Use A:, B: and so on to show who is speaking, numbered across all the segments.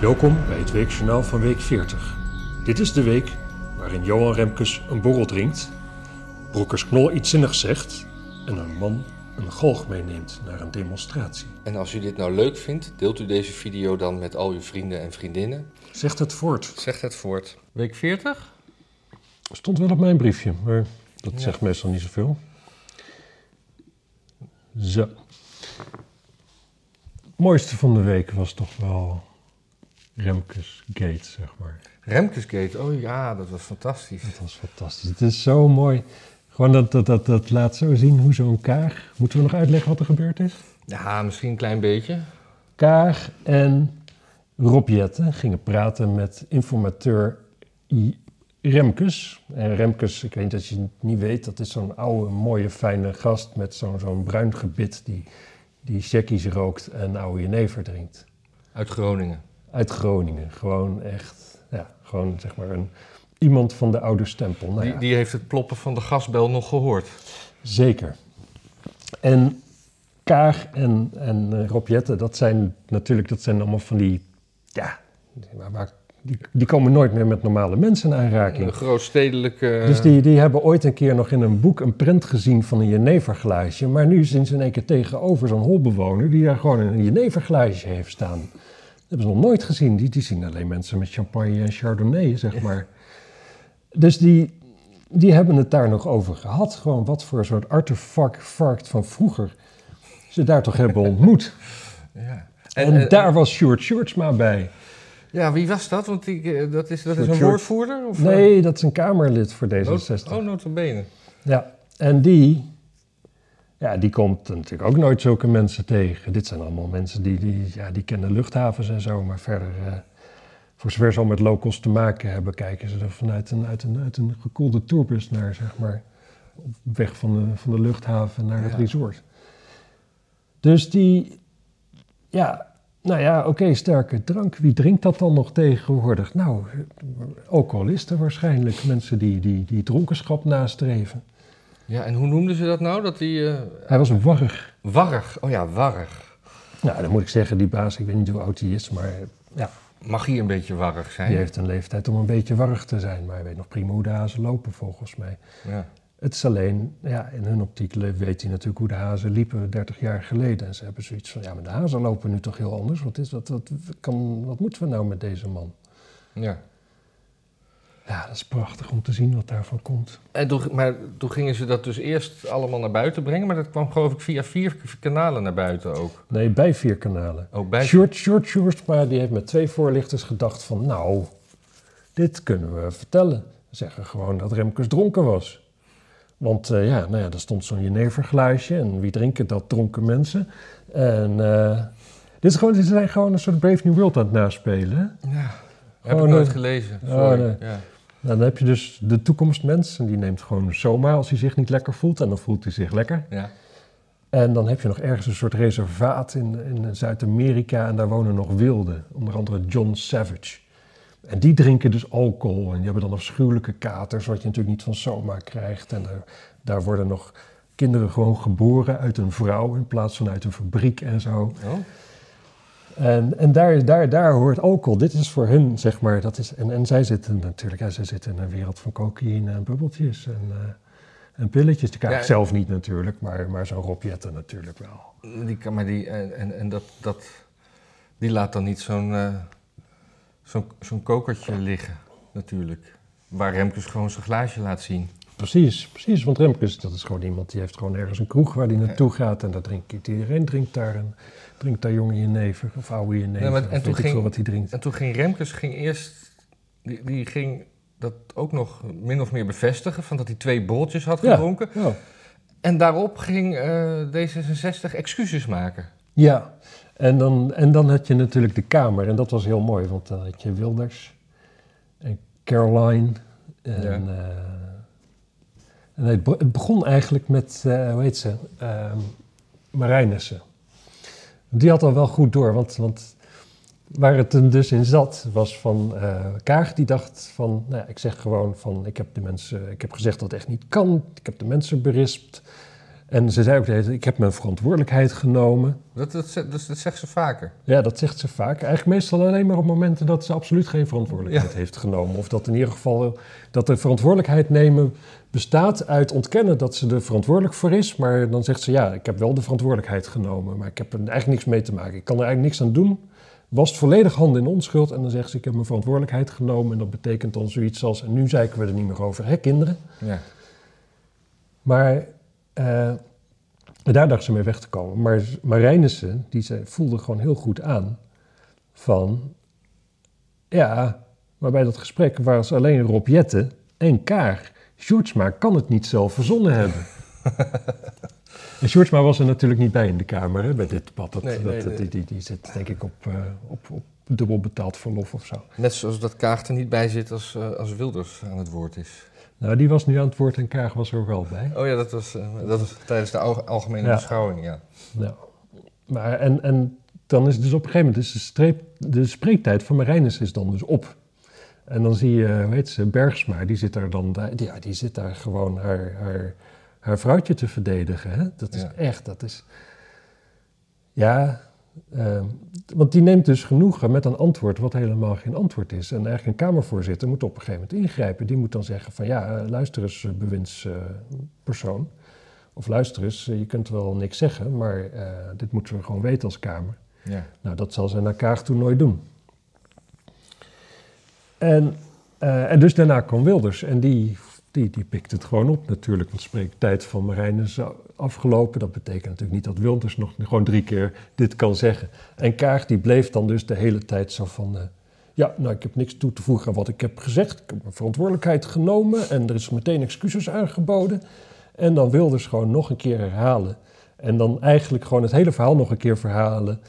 A: Welkom bij het Weekjournaal van week 40. Dit is de week waarin Johan Remkes een borrel drinkt, Broekers Knol iets zinnigs zegt en een man een galg meeneemt naar een demonstratie.
B: En als u dit nou leuk vindt, deelt u deze video dan met al uw vrienden en vriendinnen.
A: Zegt het voort.
B: Zeg het voort. Week 40?
A: Stond wel op mijn briefje, maar dat
B: Ja.
A: zegt meestal niet zoveel. Zo. Het mooiste van de week was toch wel Remkes Gate, zeg maar.
B: Remkesgate, oh ja, dat was fantastisch.
A: Dat was fantastisch. Het is zo mooi. Gewoon dat, dat, dat, dat laat zo zien hoe zo'n Kaag... Moeten we nog uitleggen wat er gebeurd is?
B: Ja, misschien een klein beetje.
A: Kaag en Rob Jetten gingen praten met informateur I. Remkes. En Remkes, ik weet niet dat je het niet weet, dat is zo'n oude, mooie, fijne gast met zo'n zo'n bruin gebit die, die checkies rookt en oude jenever drinkt.
B: Uit Groningen.
A: Uit Groningen. Gewoon echt, ja, gewoon zeg maar een, iemand van de oude stempel. Nou
B: Die,
A: ja.
B: die heeft het ploppen van de gasbel nog gehoord.
A: Zeker. En Kaag en, en eh, Rob Jetten, dat zijn natuurlijk dat zijn allemaal van die... Ja, waar, waar- die, die komen nooit meer met normale mensen in aanraking.
B: Een grootstedelijke...
A: Dus die, die hebben ooit een keer nog in een boek een print gezien van een jeneverglaasje. Maar nu zijn ze in één keer tegenover zo'n holbewoner die daar gewoon een jeneverglaasje heeft staan. Hebben ze nog nooit gezien. Die, die zien alleen mensen met champagne en chardonnay, zeg maar. Dus die, die hebben het daar nog over gehad. Gewoon wat voor soort artefact van vroeger ze daar toch hebben ontmoet.
B: Ja.
A: En, daar was Sjoerd Sjoerdsma bij.
B: Ja, wie was dat? Want die, eh, dat is, dat is een woordvoerder? Of,
A: Nee, dat is een Kamerlid voor
B: eh,
A: D66.
B: Oh, notabene.
A: Ja, en die, ja, die komt natuurlijk ook nooit zulke mensen tegen. Dit zijn allemaal mensen die, die, ja, die kennen luchthavens en zo, maar verder, eh, voor zover ze al met locals te maken hebben, kijken ze er vanuit een, uit een, uit een gekoelde tourbus naar, zeg maar, op weg van de, van de luchthaven naar het
B: Ja.
A: resort. Dus die, ja, nou ja, oké, sterke drank. Wie drinkt dat dan nog tegenwoordig? Nou, alcoholisten waarschijnlijk. Mensen die, die, die dronkenschap nastreven.
B: Ja, en hoe noemden ze dat nou? Dat die... eh,
A: Hij was een warrig.
B: warrig. Oh ja, warrig.
A: Nou, dan moet ik zeggen, die baas, ik weet niet hoe oud hij is, maar ja,
B: Mag hier een beetje warrig zijn?
A: die heeft een leeftijd om een beetje warrig te zijn. Maar hij weet nog prima hoe de hazen lopen, volgens mij.
B: Ja.
A: Het is alleen, ja, in hun optiek weet hij natuurlijk hoe de hazen liepen 30 jaar geleden. En ze hebben zoiets van, ja, maar de hazen lopen nu toch heel anders. Wat, is, wat, wat, kan, wat moeten we nou met deze man?
B: ja.
A: Ja, dat is prachtig om te zien wat daarvan komt.
B: En toen, maar toen gingen ze dat dus eerst allemaal naar buiten brengen, maar dat kwam geloof ik via vier kanalen naar buiten ook.
A: Nee, bij vier kanalen.
B: Ook bij...
A: Short, Short, Short, maar die heeft met twee voorlichters gedacht van, nou, dit kunnen we vertellen. We zeggen gewoon dat Remkes dronken was. Want eh, ja, nou ja, er stond zo'n jeneverglaasje en wie drinken dat? Dronken mensen. En eh, dit is gewoon, ze zijn gewoon een soort Brave New World aan het naspelen.
B: Ja, heb
A: Gewoon,
B: ik nooit gelezen.
A: oh, nee.
B: Ja.
A: Nou, dan heb je dus de toekomstmens en die neemt gewoon soma als hij zich niet lekker voelt. En dan voelt hij zich lekker.
B: Ja.
A: En dan heb je nog ergens een soort reservaat in, in Zuid-Amerika en daar wonen nog wilden. Onder andere John Savage. En die drinken dus alcohol en die hebben dan afschuwelijke katers, wat je natuurlijk niet van soma krijgt. En daar, daar worden nog kinderen gewoon geboren uit een vrouw in plaats van uit een fabriek en zo.
B: Oh?
A: En, en daar, daar, daar hoort alcohol. Dit is voor hun, zeg maar, dat is, en, en zij zitten natuurlijk, ja, zij zitten in een wereld van cocaïne en bubbeltjes en, eh, en pilletjes. Die krijg ik
B: Ja.
A: zelf niet natuurlijk, maar, maar zo'n Rob Jetten natuurlijk wel.
B: Die, kan- maar die, en, en, en dat, dat, die laat dan niet zo'n eh, zo'n zo'n kokertje liggen, natuurlijk. Waar Remkes gewoon zijn glaasje laat zien.
A: Precies, precies. Want Remkes, dat is gewoon iemand die heeft gewoon ergens een kroeg waar hij naartoe gaat. En daar drinkt iedereen drinkt daar en drinkt daar jonge jenever of oude jenever.
B: Ja, maar- en toen ging-
A: wat hij drinkt.
B: En toen ging Remkes ging eerst, die, die ging dat ook nog min of meer bevestigen, van dat hij twee bolletjes had gedronken.
A: Ja.
B: En daarop ging eh, D66 excuses maken.
A: Ja, en dan, en dan had je natuurlijk de Kamer. En dat was heel mooi, want dan had je Wilders en Caroline. En,
B: Ja.
A: eh, en het be- het begon eigenlijk met, eh, hoe heet ze, Ehm Marijnissen. Die had al wel goed door, want, want waar het hem dus in zat, was van eh Kaag die dacht van, nou ik zeg gewoon van, ik heb de mensen, ik heb gezegd dat het echt niet kan, ik heb de mensen berispt. En ze zei ook, ik heb mijn verantwoordelijkheid genomen.
B: Dat, dat, ze- dat, dat zegt ze vaker.
A: Ja, dat zegt ze vaak. Eigenlijk meestal alleen maar op momenten dat ze absoluut geen verantwoordelijkheid heeft genomen. Of dat in ieder geval dat de verantwoordelijkheid nemen bestaat uit ontkennen dat ze er verantwoordelijk voor is. Maar dan zegt ze, ja, ik heb wel de verantwoordelijkheid genomen. Maar ik heb er eigenlijk niks mee te maken. Ik kan er eigenlijk niks aan doen. Was volledig hand in onschuld. En dan zegt ze, ik heb mijn verantwoordelijkheid genomen. En dat betekent dan zoiets als, en nu zeiken we er niet meer over, hè kinderen?
B: Ja.
A: Maar eh, daar dacht ze mee weg te komen. Maar Marijnissen, die ze voelde gewoon heel goed aan van... Ja, maar bij dat gesprek was alleen Rob Jetten en Kaar. Sjoerdsma kan het niet zelf verzonnen hebben. en Sjoerdsma was er natuurlijk niet bij in de Kamer hè, bij dit debat. Dat,
B: Nee,
A: dat,
B: nee, nee.
A: Die, die, die zit denk ik op, eh, op, op dubbel betaald verlof of zo.
B: Net zoals dat Kaag er niet bij zit als, eh, als Wilders aan het woord is.
A: Nou, die was nu aan het woord en Kaag was er ook wel bij.
B: Oh ja, dat was, eh, dat was tijdens de al- algemene
A: Ja.
B: beschouwing, ja.
A: Nou, maar en, en dan is het dus op een gegeven moment, is de, streep, de spreektijd van Marijnus is dan dus op. En dan zie je, hoe heet ze, Bergsma, die zit daar dan, die- ja, die zit daar gewoon haar, haar, haar vrouwtje te verdedigen. Hè? Dat is
B: Ja.
A: echt, dat is, ja, ehm, want die neemt dus genoegen met een antwoord wat helemaal geen antwoord is. En eigenlijk een Kamervoorzitter moet op een gegeven moment ingrijpen. Die moet dan zeggen van, ja, eh, luister eens, eh, bewindspersoon. Of luister eens, eh, je kunt wel niks zeggen, maar dit moeten we gewoon weten als Kamer.
B: ja.
A: Nou, dat zal ze naar Kaag toe nooit doen. En, en dus daarna kwam Wilders en die, die, die pikt het gewoon op natuurlijk. Want de spreektijd van Marijn is afgelopen. Dat betekent natuurlijk niet dat Wilders nog gewoon drie keer dit kan zeggen. En Kaag die bleef dan dus de hele tijd zo van... eh, ja, nou, ik heb niks toe te voegen aan wat ik heb gezegd. Ik heb mijn verantwoordelijkheid genomen en er is meteen excuses aangeboden. En dan Wilders gewoon nog een keer herhalen. En dan eigenlijk gewoon het hele verhaal nog een keer verhalen.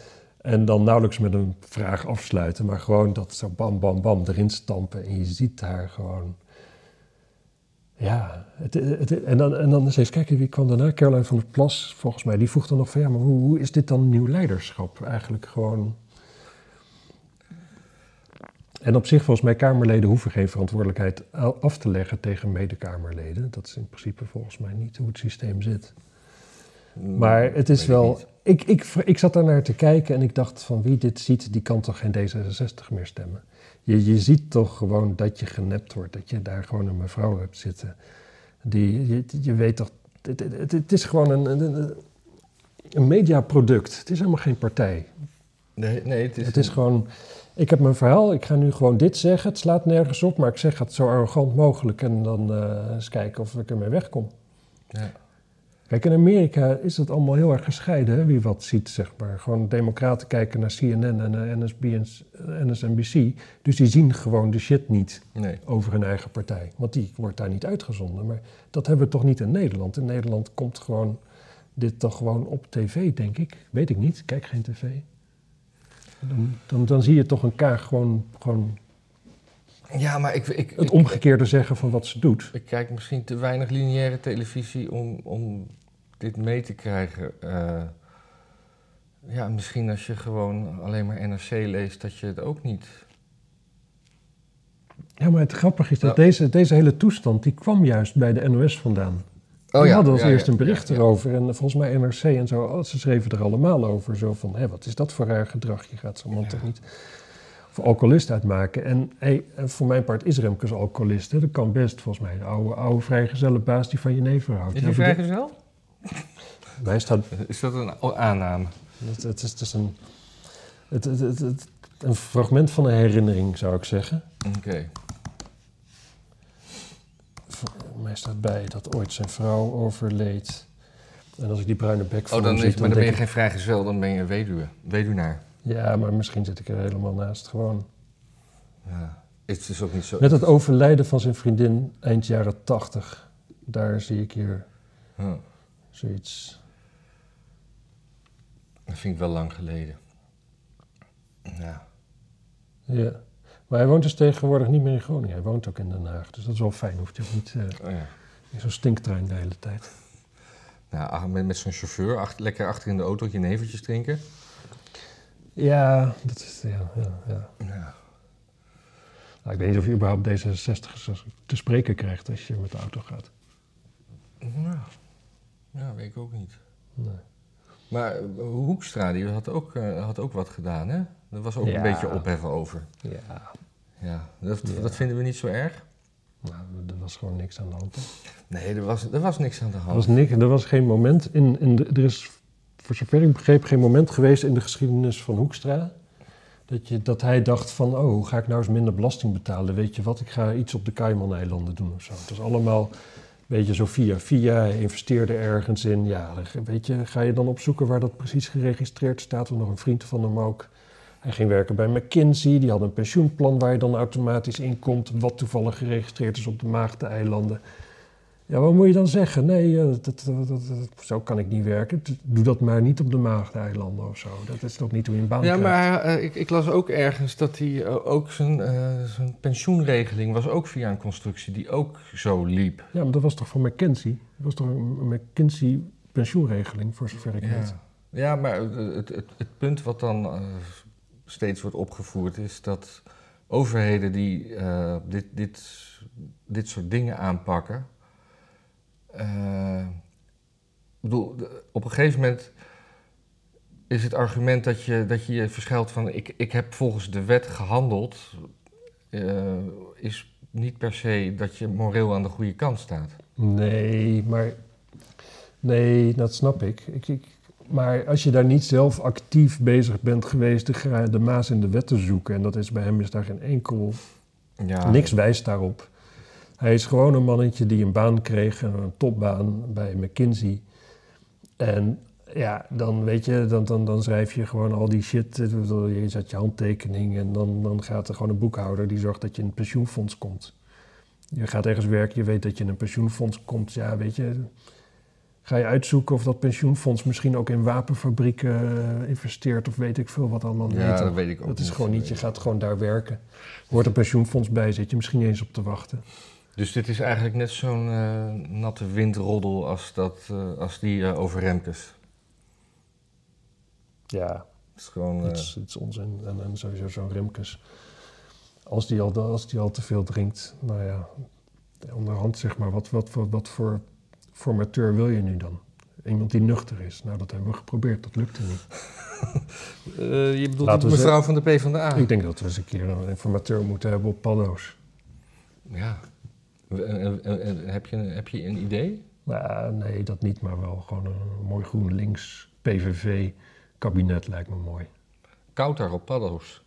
A: En dan nauwelijks met een vraag afsluiten, maar gewoon dat zo bam, bam, bam erin stampen. En je ziet haar gewoon. Ja, het, het, en, dan, en dan eens even kijken wie kwam daarna. Caroline van der Plas, volgens mij, die vroeg dan nog van ja, maar hoe, hoe is dit dan nieuw leiderschap? Eigenlijk gewoon. En op zich, volgens mij, Kamerleden hoeven geen verantwoordelijkheid af te leggen tegen medekamerleden. Dat is in principe volgens mij niet hoe het systeem zit. Maar het is
B: ik
A: wel. Ik, ik, ik zat daar naar te kijken en ik dacht: van wie dit ziet, die kan toch geen D66 meer stemmen. Je, je ziet toch gewoon dat je genept wordt, dat je daar gewoon een mevrouw hebt zitten. Die, je, je weet toch, het, het, het is gewoon een, een, een mediaproduct. Het is helemaal geen partij.
B: Nee, nee het is...
A: Het is gewoon, ik heb mijn verhaal, ik ga nu gewoon dit zeggen. Het slaat nergens op, maar ik zeg het zo arrogant mogelijk en dan eh, eens kijken of ik ermee wegkom.
B: Ja.
A: Kijk, in Amerika is het allemaal heel erg gescheiden, hè, wie wat ziet, zeg maar. Gewoon democraten kijken naar CNN en eh, NSB en NSNBC. Dus die zien gewoon de shit niet
B: Nee.
A: over hun eigen partij. Want die wordt daar niet uitgezonden. Maar dat hebben we toch niet in Nederland. In Nederland komt gewoon dit toch gewoon op tv, denk ik. Weet ik niet, ik kijk geen tv. Dan, dan, dan zie je toch een kaag gewoon, gewoon
B: Ja, maar ik, ik,
A: het
B: ik,
A: omgekeerde zeggen van wat ze doet.
B: ik kijk misschien te weinig lineaire televisie om, om dit mee te krijgen. Eh, ja, misschien als je gewoon alleen maar NRC leest, dat je het ook niet...
A: Ja, maar het grappige is dat
B: Ja.
A: deze, deze hele toestand, die kwam juist bij de NOS vandaan.
B: Oh
A: die hadden als
B: ja,
A: eerst
B: ja,
A: een bericht
B: ja, ja.
A: erover. En volgens mij NRC en zo, oh, ze schreven er allemaal over. Zo van, hé, wat is dat voor raar gedrag? Je gaat zo'n man
B: Ja.
A: toch niet voor alcoholist uitmaken. En hey, voor mijn part is Remkes alcoholist. Hè? Dat kan best, volgens mij. Een oude, oude vrijgezelle baas die van je neven houdt.
B: Is
A: Ja,
B: hij vrijgezel?
A: Staat,
B: Is dat een aanname?
A: het, het is, het is een, het, een fragment van een herinnering, zou ik zeggen.
B: Oké.
A: Mij staat bij dat ooit zijn vrouw overleed. En als ik die bruine bek van
B: Oh, dan
A: zie,
B: maar dan ben je
A: denk
B: geen vrijgezel, dan ben je een weduwe. Weduwnaar.
A: ik, Ja, maar misschien zit ik er helemaal naast. Gewoon.
B: Ja. Het is ook niet zo...
A: Met het overlijden van zijn vriendin eind jaren tachtig. Daar zie ik hier
B: Huh.
A: Zoiets.
B: Dat vind ik wel lang geleden. Ja.
A: Ja. Maar hij woont dus tegenwoordig niet meer in Groningen. Hij woont ook in Den Haag. Dus dat is wel fijn. Hoeft je ook niet eh,
B: Oh ja.
A: in zo'n stinktrein de hele tijd.
B: Nou, met, met zo'n chauffeur, ach- lekker achter in de auto je nevertjes drinken.
A: Ja, dat is. Ja, ja, ja.
B: Ja.
A: Nou, ik weet niet of je überhaupt D66 te spreken krijgt als je met de auto gaat.
B: Ja. Ja, weet ik ook niet.
A: Nee.
B: Maar eh, Hoekstra, die had ook, eh, had ook wat gedaan, hè? Daar was ook
A: Ja.
B: een beetje ophef over.
A: Ja,
B: Ja, dat,
A: Ja.
B: dat vinden we niet zo erg.
A: nou, er was gewoon niks aan de hand.
B: Nee, er was, er was niks aan de
A: Er
B: hand.
A: was, niks, er was geen moment in, in de, er is voor zover ik begreep geen moment geweest in de geschiedenis van Hoekstra dat, je, dat hij dacht van oh hoe ga ik nou eens minder belasting betalen weet je wat ik ga iets op de Cayman-eilanden doen of zo. Het was allemaal een beetje zo via via investeerde ergens in ja weet je ga je dan opzoeken waar dat precies geregistreerd staat er nog een vriend van hem ook. Hij ging werken bij McKinsey, die had een pensioenplan waar je dan automatisch in komt, wat toevallig geregistreerd is op de Maagdeneilanden. Ja, wat moet je dan zeggen? Nee, eh, dat, dat, zo kan ik niet werken. Doe dat maar niet op de Maagdeneilanden of zo. Dat is toch niet hoe je een baan
B: Ja,
A: krijgt?
B: maar eh, ik, ik las ook ergens dat hij eh, ook zijn, zijn pensioenregeling was ook via een constructie die ook zo liep.
A: Ja, maar dat was toch van McKinsey? Dat was toch een McKinsey pensioenregeling, voor zover ik weet.
B: Ja, ja maar het, het, het, punt wat dan steeds wordt opgevoerd is dat overheden die dit, dit, dit soort dingen aanpakken. Eh, bedoel, op een gegeven moment is het argument dat je dat je, je verschuilt van ik, ik heb volgens de wet gehandeld, eh, is niet per se dat je moreel aan de goede kant staat.
A: Nee, maar... Nee, dat snap ik. ik, ik maar als je daar niet zelf actief bezig bent geweest de, de maas in de wet te zoeken... en dat is bij hem is daar geen enkel
B: Ja,
A: Niks wijst daarop. Hij is gewoon een mannetje die een baan kreeg, een topbaan bij McKinsey. En ja, dan weet je, dan, dan, dan schrijf je gewoon al die shit. Je zet je handtekening en dan, dan gaat er gewoon een boekhouder die zorgt dat je in een pensioenfonds komt. Je gaat ergens werken, je weet dat je in een pensioenfonds komt. Ja, weet je, ga je uitzoeken of dat pensioenfonds misschien ook in wapenfabrieken eh, investeert of weet ik veel wat allemaal.
B: ja, dat weet ik ook
A: Dat is
B: niet.
A: gewoon niet, je gaat gewoon daar werken. Er hoort een pensioenfonds bij, zit je misschien niet eens op te wachten.
B: Dus dit is eigenlijk net zo'n eh, natte windroddel als, dat, eh, als die eh, over Remkes.
A: Ja,
B: Het is gewoon...
A: het is, onzin. En, en sowieso zo'n Remkes. Als die, al, als die al te veel drinkt, nou ja, onderhand zeg maar, wat, wat, wat, wat voor formateur wil je nu dan? Iemand die nuchter is. Nou, dat hebben we geprobeerd, dat lukte niet.
B: je bedoelt
A: Laten
B: mevrouw van de PvdA?
A: Ik denk dat we eens een keer een informateur moeten hebben op paddo's.
B: Ja. Heb, je, heb je een idee?
A: Nou, nee, dat niet, maar wel gewoon een mooi GroenLinks PVV kabinet lijkt me mooi.
B: Koutar op paddo's.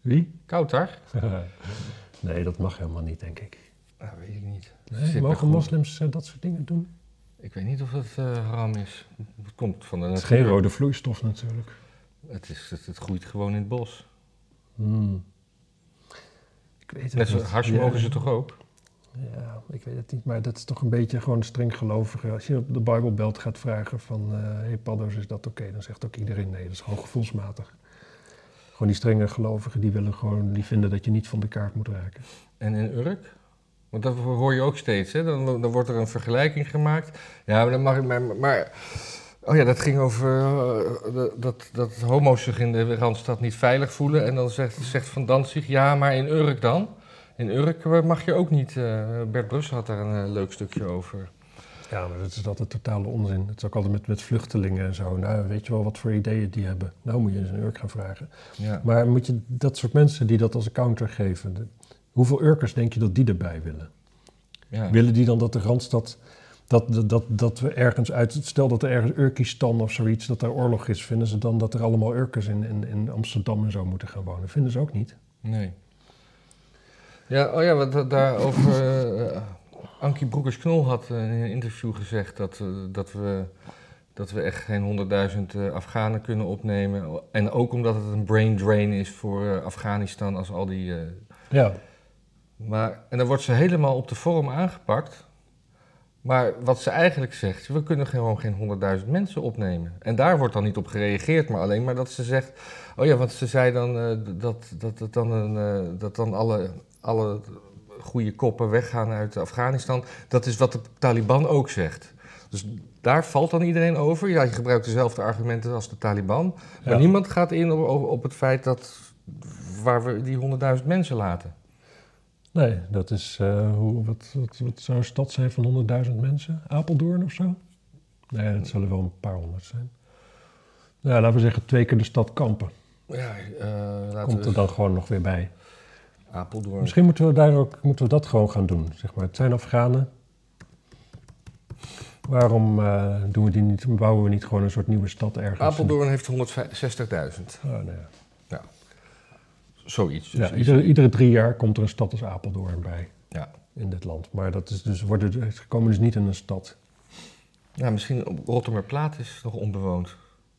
A: Wie?
B: Koutar?
A: nee, dat mag helemaal niet, denk ik.
B: Nou, weet ik niet.
A: Nee, mogen moslims eh, dat soort dingen doen?
B: Ik weet niet of dat eh haram is. Het komt van de
A: Het is geen rode vloeistof natuurlijk.
B: Het, is, het, het groeit gewoon in het bos.
A: Hmm. Ik weet het
B: Net zoals hars mogen ze toch ook?
A: Ja, ik weet het niet, maar dat is toch een beetje gewoon streng gelovige. Als je op de Bijbelbelt gaat vragen van, eh hey paddo's, is dat oké? Dan zegt ook iedereen nee, dat is gewoon gevoelsmatig. Gewoon die strenge gelovigen, die willen gewoon, die vinden dat je niet van de kaart moet raken.
B: En in Urk? Want dat hoor je ook steeds, hè? Dan, dan wordt er een vergelijking gemaakt. Ja, maar dan mag ik maar... maar oh ja, dat ging over eh, dat- dat, dat homo's zich in de Randstad niet veilig voelen. En dan zegt, zegt Van Danzig, ja, maar in Urk dan? In Urk mag je ook niet... eh, Bert Brussel had daar een eh, leuk stukje over.
A: Ja, maar dat is altijd totale onzin. Het is ook altijd met, met vluchtelingen en zo. Nou, weet je wel wat voor ideeën die hebben? Nou moet je eens een Urk gaan vragen.
B: Ja.
A: Maar moet je dat soort mensen die dat als een counter geven, de- hoeveel Urkers denk je dat die erbij willen?
B: ja.
A: Willen die dan dat de Randstad, dat, dat, dat, dat we ergens uit, stel dat er ergens Urkistan of zoiets, dat daar oorlog is, vinden ze dan dat er allemaal Urkers in, in, in Amsterdam en zo moeten gaan wonen? Vinden ze ook niet.
B: Nee. Ja, oh ja, wat da- daarover. eh Ankie Broekers-Knol had in een interview gezegd dat, eh, dat, we, dat we echt geen honderdduizend eh, Afghanen kunnen opnemen. En ook omdat het een brain drain is voor Afghanistan als al die.
A: Ja.
B: maar, en dan wordt ze helemaal op de vorm aangepakt. Maar wat ze eigenlijk zegt, we kunnen gewoon geen honderdduizend mensen opnemen. En daar wordt dan niet op gereageerd, maar alleen maar dat ze zegt... Oh ja, want ze zei dan dat, dat, dat, dan een, dat dan alle, alle goede koppen weggaan uit Afghanistan. Dat is wat de Taliban ook zegt. Dus daar valt dan iedereen over. Ja, je gebruikt dezelfde argumenten als de Taliban. Maar
A: Ja.
B: niemand gaat in op, op, het feit dat... waar we die honderdduizend mensen laten.
A: Nee, dat is, eh, hoe, wat, wat, wat zou een stad zijn van 100.000 mensen? Apeldoorn of zo? Nee, het zullen wel een paar honderd zijn. Nou, laten we zeggen twee keer de stad Kampen.
B: Ja, eh, laten
A: Komt
B: we
A: er dan gewoon nog weer bij.
B: Apeldoorn.
A: Misschien moeten we daar ook moeten we dat gewoon gaan doen. Zeg maar. Het zijn Afghanen. Waarom eh, doen we die niet, bouwen we niet gewoon een soort nieuwe stad ergens?
B: Apeldoorn heeft 160.000.
A: Oh, nou ja.
B: Zoiets. Dus
A: Ja, iedere, iedere drie jaar komt er een stad als Apeldoorn bij
B: ja.
A: in dit land. Maar dat is dus, worden, ze komen dus niet in een stad.
B: ja, misschien Rotterdamplaat is nog onbewoond.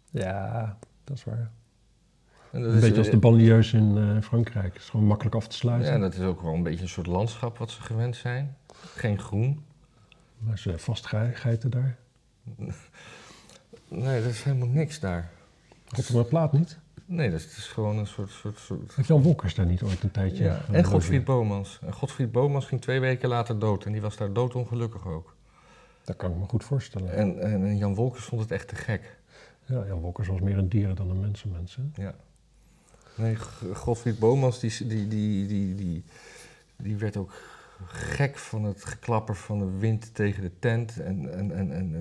A: Ja, dat is waar.
B: En dat
A: Een
B: is,
A: beetje als de
B: eh,
A: banlieues in eh, Frankrijk. Het is gewoon makkelijk af te sluiten.
B: Ja, dat is ook wel een beetje een soort landschap wat ze gewend zijn. Geen groen.
A: Maar ze vastgeiten daar.
B: Nee, dat is helemaal niks daar.
A: Rotterdam Plaat niet.
B: Nee, dat is, gewoon een soort... soort, soort...
A: Heeft Jan Wolkers daar niet ooit een tijdje?
B: Ja.
A: eh,
B: En Godfried Bomans. En Godfried Bomans ging twee weken later dood. En die was daar doodongelukkig ook.
A: Dat kan ik me goed voorstellen.
B: En, en, en Jan Wolkers vond het echt te gek.
A: Ja, Jan Wolkers was meer een dieren dan een mensenmens. hè?
B: Ja. Nee, Godfried Bomans, die, die, die, die, die, die werd ook gek van het geklapper van de wind tegen de tent. En, en, en, en,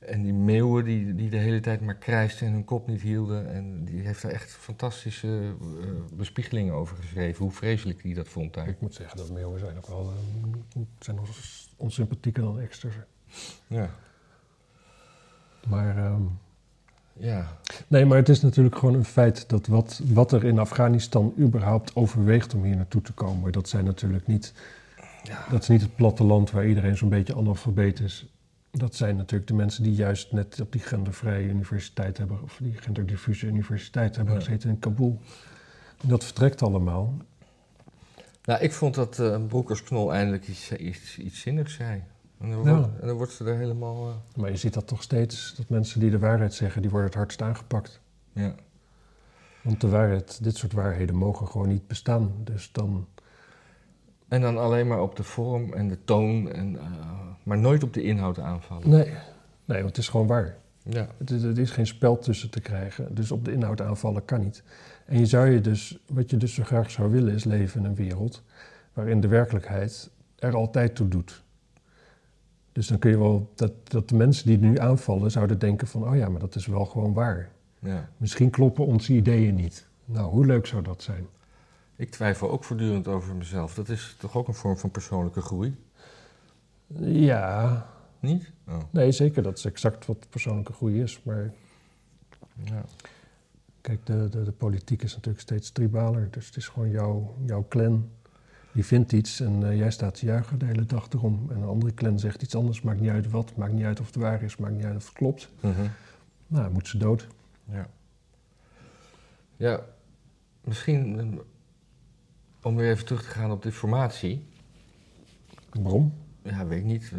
B: eh, en die meeuwen die, die de hele tijd maar krijsten en hun kop niet hielden. En die heeft daar echt fantastische eh, bespiegelingen over geschreven. Hoe vreselijk die dat vond daar.
A: Ik moet zeggen dat meeuwen zijn ook wel eh, zijn nog onsympathieker dan exters.
B: Ja.
A: Maar ehm,
B: Ja.
A: nee, maar het is natuurlijk gewoon een feit dat wat, wat er in Afghanistan überhaupt overweegt om hier naartoe te komen, dat zijn natuurlijk niet,
B: Ja.
A: dat is niet het platteland waar iedereen zo'n beetje analfabeet is. Dat zijn natuurlijk de mensen die juist net op die gendervrije universiteit hebben, of die genderdiffuze universiteit hebben
B: Ja.
A: gezeten in Kabul. En dat vertrekt allemaal.
B: Nou, ik vond dat eh Broekers-Knol eindelijk iets, iets, iets zinnigs zei. En dan,
A: Ja.
B: wordt, en dan wordt ze er helemaal... eh,
A: Maar je ziet dat toch steeds, dat mensen die de waarheid zeggen, die worden het hardst aangepakt.
B: ja.
A: Want de waarheid, dit soort waarheden mogen gewoon niet bestaan. Dus dan,
B: En dan alleen maar op de vorm en de toon, en, eh, maar nooit op de inhoud aanvallen.
A: nee, nee, want het is gewoon waar.
B: Ja.
A: Het is, is geen spel tussen te krijgen, dus op de inhoud aanvallen kan niet. En je zou je dus, wat je dus zo graag zou willen, is leven in een wereld waarin de werkelijkheid er altijd toe doet. Dus dan kun je wel, dat, dat de mensen die nu aanvallen zouden denken van, oh ja, maar dat is wel gewoon waar.
B: ja.
A: Misschien kloppen onze ideeën niet. Nou, hoe leuk zou dat zijn?
B: Ik twijfel ook voortdurend over mezelf. Dat is toch ook een vorm van persoonlijke groei?
A: Ja,
B: Niet? Oh.
A: nee, zeker. Dat is exact wat persoonlijke groei is. Maar
B: Ja.
A: kijk, de, de, de politiek is natuurlijk steeds tribaler. Dus het is gewoon jouw, jouw clan. Die vindt iets en eh, jij staat te juichen de hele dag erom. En een andere clan zegt iets anders. Maakt niet uit wat. Maakt niet uit of het waar is. Maakt niet uit of het klopt.
B: Mhm.
A: Nou, dan moet ze dood.
B: ja. Ja, misschien eh, om weer even terug te gaan op de formatie.
A: Waarom?
B: Ja, weet ik niet.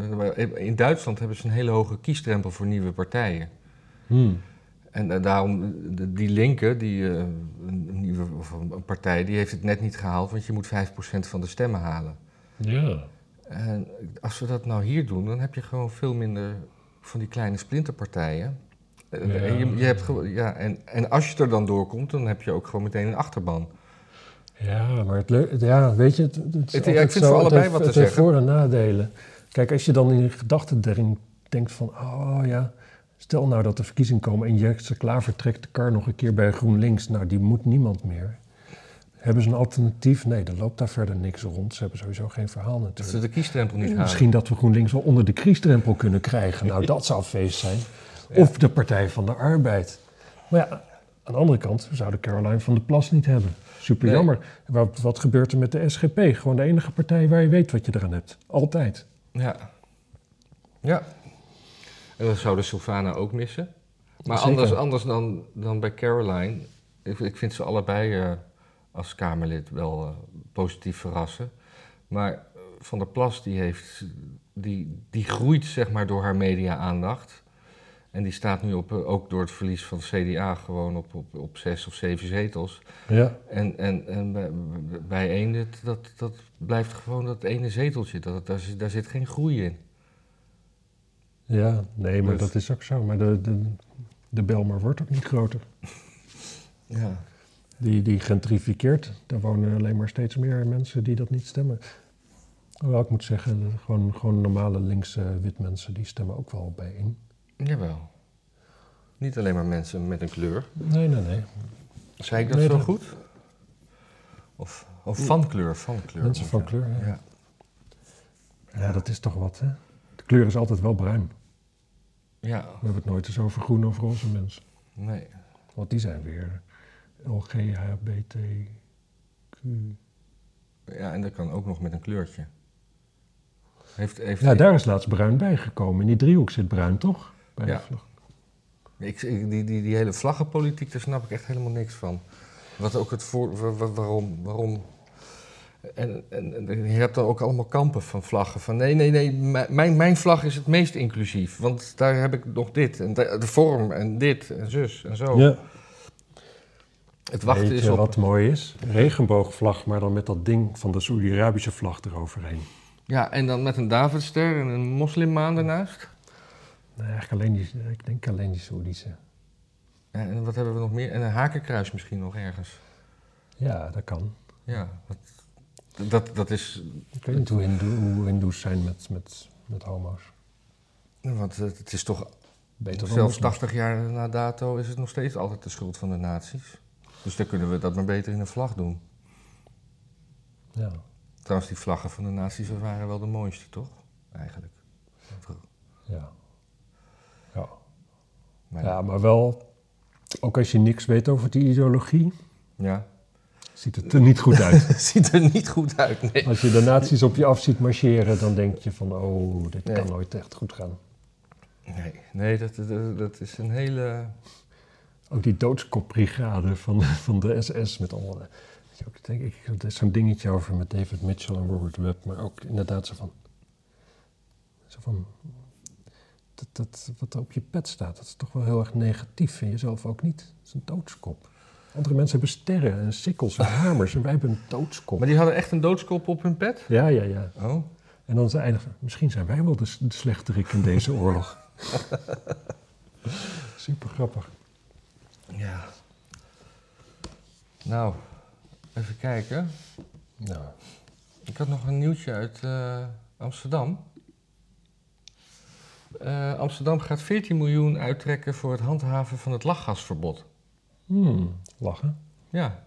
B: In Duitsland hebben ze een hele hoge kiesdrempel voor nieuwe partijen.
A: Hmm.
B: En eh, daarom, die linker, die, of een partij, die heeft het net niet gehaald, want je moet 5% van de stemmen halen.
A: Ja.
B: En als we dat nou hier doen, dan heb je gewoon veel minder van die kleine splinterpartijen. En,
A: Ja.
B: en je, je hebt gewoon- ja, en, en als je er dan doorkomt, dan heb je ook gewoon meteen een achterban.
A: Ja, maar het ja, weet je, het, het
B: ja, ik vind
A: zo,
B: voor allebei
A: heeft-
B: wat te zeggen.
A: voor- en nadelen. Kijk, als je dan in je gedachten denkt van, oh ja, stel nou dat er verkiezingen komen en Jerkse Klaver trekt de kar nog een keer bij GroenLinks, nou die moet niemand meer. Hebben ze een alternatief? Nee, er loopt daar verder niks rond. Ze hebben sowieso geen verhaal
B: Dat
A: natuurlijk.
B: ze de kiesdrempel niet halen.
A: Misschien dat we GroenLinks wel onder de kiesdrempel kunnen krijgen. Nou, dat zou feest zijn. Of de Partij van de Arbeid. Maar ja, aan de andere kant, we zouden Caroline van der Plas niet hebben. Super
B: Nee.
A: jammer. Wat, wat gebeurt er met de SGP? Gewoon de enige partij waar je weet wat je eraan hebt. Altijd.
B: Ja. Ja. En dan zouden Sylvana ook missen. Maar
A: Zeker.
B: anders, anders dan, dan bij Caroline, ik, ik vind ze allebei eh, als Kamerlid wel eh, positief verrassen. Maar eh, Van der Plas, die, heeft, die, die groeit zeg maar door haar media-aandacht. En die staat nu op, ook door het verlies van het CDA gewoon op, op, op zes of zeven zetels.
A: Ja.
B: En, en, en bij, bij één, dat, dat, dat blijft gewoon dat ene zeteltje. Dat, daar, zit- daar zit geen groei in.
A: Ja, nee, maar dat is ook zo. Maar de, de, de Belmer wordt ook niet groter.
B: Ja.
A: Die, die gentrificeert. Daar wonen alleen maar steeds meer mensen die dat niet stemmen. Hoewel ik moet zeggen, gewoon, gewoon normale linkse wit mensen, die stemmen ook wel bijeen.
B: Jawel. Niet alleen maar mensen met een kleur.
A: Nee, nee, nee.
B: Zei ik dat
A: Nee,
B: zo
A: dat-
B: goed? Of, of van kleur, van kleur.
A: Mensen van
B: Ja.
A: kleur, ja.
B: Ja.
A: Ja, dat is toch wat, hè? De kleur is altijd wel bruin.
B: ja,
A: We hebben het nooit eens over groen of roze mensen.
B: nee.
A: Want die zijn weer LGHBTQ.
B: Ja, en dat kan ook nog met een kleurtje. Heeft, heeft,
A: Ja, daar is laatst bruin bijgekomen. In die driehoek zit bruin, toch? Bij
B: Ja.
A: de vlag.
B: Ik, die, die, die hele vlaggenpolitiek, daar snap ik echt helemaal niks van. Wat ook het voor, wa- wa- waarom, waarom. En, en, en je hebt dan ook allemaal kampen van vlaggen. Van nee, nee, nee, mi- mijn, mijn vlag is het meest inclusief. Want daar heb ik nog dit en de, de vorm en dit en zus en zo.
A: Ja.
B: Het wachten
A: Weet
B: is op.
A: wat mooi is? Regenboogvlag, maar dan met dat ding van de Saoedi-Arabische vlag eroverheen.
B: Ja, en dan met een Davidster en een moslimmaan ernaast.
A: Nee, eigenlijk alleen die, ik denk alleen die Saoedische.
B: En wat hebben we nog meer? En een hakenkruis misschien nog ergens.
A: Ja, dat kan.
B: Ja, dat, dat, dat is.
A: Ik weet niet hoe, hindoe, hoe hindoes zijn met, met, met homo's.
B: Want het is toch
A: Beter
B: Zelfs
A: moslims.
B: 80 jaar na dato is het nog steeds altijd de schuld van de nazi's. Dus dan kunnen we dat maar beter in een vlag doen.
A: Ja.
B: Trouwens, die vlaggen van de nazi's waren wel de mooiste, toch? Eigenlijk.
A: Ja. Ja.
B: Maar,
A: ja, maar wel, ook als je niks weet over die ideologie,
B: ja.
A: Ziet het er niet goed uit.
B: Ziet er niet goed uit, nee.
A: Als je de nazi's op je af ziet marcheren, dan denk je van, oh, dit
B: Nee.
A: kan nooit echt goed gaan.
B: Nee, nee dat, dat, dat is een hele...
A: Ook die doodskopbrigade van, van de SS met allemaal... eh, ook, denk ik, er is zo'n dingetje over met David Mitchell en Robert Webb, maar ook inderdaad zo van... Zo van dat, dat, wat er op je pet staat, dat is toch wel heel erg negatief. Vind je zelf ook niet? Het is een doodskop. Andere mensen hebben sterren en sikkels en hamers en wij hebben een doodskop.
B: Maar die hadden echt een doodskop op hun pet?
A: Ja, ja, ja.
B: Oh.
A: En dan eindigen, misschien zijn wij wel de slechterik in deze oorlog. Super grappig.
B: Ja. Nou, even kijken.
A: Nou,
B: Ik had nog een nieuwtje uit eh, Amsterdam. Eh, Amsterdam gaat 14 miljoen uittrekken voor het handhaven van het lachgasverbod.
A: Hmm, lachen.
B: Ja.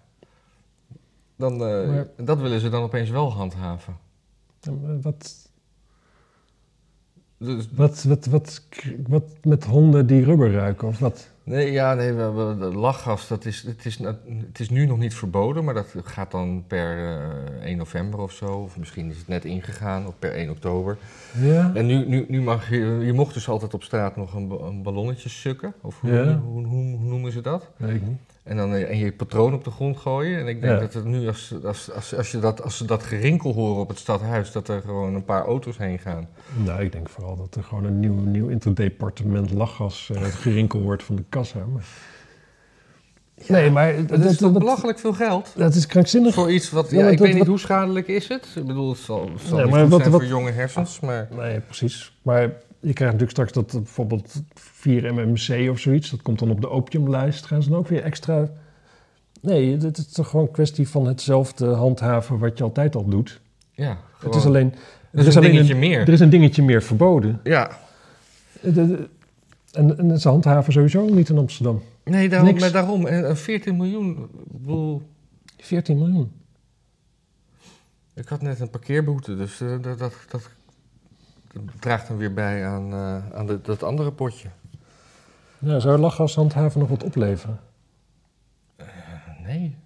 B: Dan, eh,
A: Maar-
B: Dat willen ze dan opeens wel handhaven.
A: Wat,
B: Dus,
A: wat, wat, wat, wat met honden die rubber ruiken of wat?
B: nee, ja, nee, we, we- de lachgas, dat is, het, is, het is nu nog niet verboden, maar dat gaat dan per eh, 1 november of zo. Of misschien is het net ingegaan, of per 1 oktober.
A: Ja?
B: En nu, nu, nu mag je, je mocht dus altijd op straat nog een, een ballonnetje sukken. Of hoe,
A: Ja.
B: hoe, hoe, hoe noemen ze dat?
A: Weet ik niet.
B: En dan eh, en je patroon op de grond gooien. En ik denk
A: Ja.
B: dat het nu, als, als, als, als, je dat, als ze dat gerinkel horen op het stadhuis, dat er gewoon een paar auto's heen gaan.
A: Nou, ik denk vooral dat er gewoon een nieuw, nieuw interdepartement lachgas eh, het gerinkel wordt van de kassa. Maar... nee, maar
B: Dat is toch belachelijk veel geld?
A: dat is krankzinnig.
B: Voor iets wat,
A: Ja,
B: ik
A: dat-
B: weet niet
A: wat-
B: hoe schadelijk is het. Ik bedoel, het zal, het zal
A: Nee,
B: niet
A: maar
B: goed
A: wat-
B: zijn
A: wat-
B: voor jonge hersens, maar...
A: Nee, precies. Maar je krijgt natuurlijk straks dat eh, bijvoorbeeld 4 MMC of zoiets, dat komt dan op de opiumlijst. Gaan ze dan ook weer extra. Nee, het is toch gewoon een kwestie van hetzelfde handhaven wat je altijd al doet.
B: Ja,
A: Het is alleen.
B: er is een dingetje meer.
A: Er is een dingetje meer verboden.
B: Ja,
A: De- de- En, en ze handhaven sowieso niet in Amsterdam.
B: nee, daarom,
A: Niks.
B: maar daarom. En en 14 miljoen, ik bedoel...
A: 14 miljoen.
B: Ik had net een parkeerboete, dus eh, dat, dat, dat draagt dan weer bij aan, eh, aan de- dat andere potje.
A: Ja, zou lachgas handhaven nog wat opleveren?
B: Nee.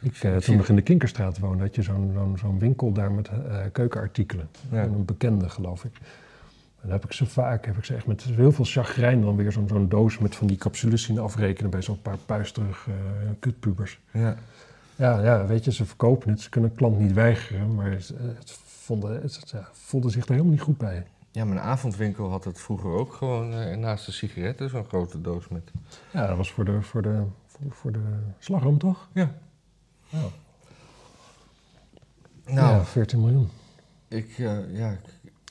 A: Ik, eh, toen nog in de Kinkerstraat woonde, had je zo'n zo'n zo'n winkel daar met eh, keukenartikelen.
B: Ja.
A: Een bekende, geloof ik. En dan heb ik ze vaak, heb ik ze echt met heel veel chagrijn dan weer zo'n zo'n doos met van die capsules zien afrekenen bij zo'n paar puisterig eh kutpubers.
B: Ja.
A: Ja, ja, weet je, ze verkopen het, ze kunnen een klant niet weigeren, maar het, vonden, het ja, voelden zich er helemaal niet goed bij.
B: ja, mijn avondwinkel had het vroeger ook gewoon eh, naast de sigaretten, zo'n grote doos met.
A: Ja, dat was voor de, voor de, voor, voor de slagroom, toch?
B: Ja.
A: Ja.
B: Nou,
A: ja, 14 miljoen.
B: ik, eh, ja, ik,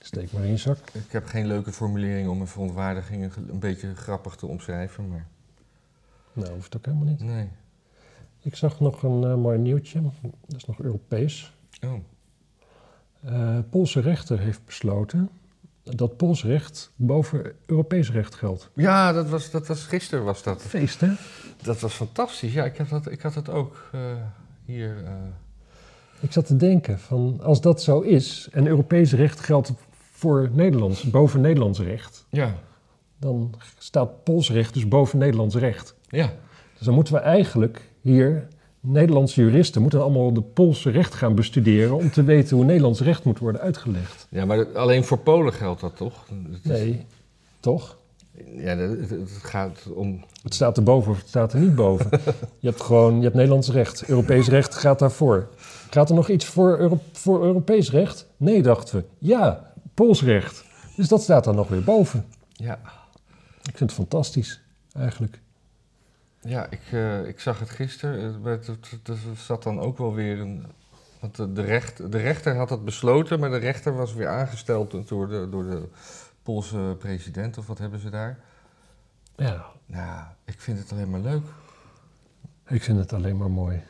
A: Steek maar in je zak.
B: ik heb geen leuke formulering om mijn verontwaardiging een, een beetje grappig te omschrijven, maar
A: Nou, hoeft ook helemaal niet.
B: nee.
A: Ik zag nog een eh, mooi nieuwtje. Dat is nog Europees.
B: Oh,
A: Eh Poolse rechter heeft besloten dat Pools recht boven Europees recht geldt.
B: Ja, dat was, dat was gisteren was dat.
A: Feest, hè?
B: Dat was fantastisch. Ja, ik had dat, ik had het ook eh, hier.
A: Ik zat te denken van als dat zo is en Europees recht geldt voor Nederlands, boven Nederlands recht,
B: ja,
A: dan staat Pools recht dus boven Nederlands recht.
B: ja.
A: Dus dan moeten we eigenlijk hier, Nederlandse juristen, moeten allemaal de Poolse recht gaan bestuderen om te weten hoe Nederlands recht moet worden uitgelegd.
B: ja, maar dat- alleen voor Polen geldt dat toch? Is-
A: Nee, toch?
B: Ja, het, gaat om.
A: Het staat erboven of het staat er niet boven. Je hebt gewoon, je hebt Nederlands recht. Europees recht gaat daarvoor. Gaat er nog iets voor, Euro- voor Europees recht? Nee, dachten we. Ja, Pools recht. Dus dat staat dan nog weer boven.
B: Ja,
A: Ik vind het fantastisch, eigenlijk.
B: Ja ik, eh, ik zag het gisteren. Er zat dan ook wel weer een. Want de, de, recht, de rechter had het besloten, maar de rechter was weer aangesteld door de, door de Poolse president, of wat hebben ze daar?
A: Ja,
B: Nou, ik vind het alleen maar leuk.
A: ik vind het alleen maar mooi.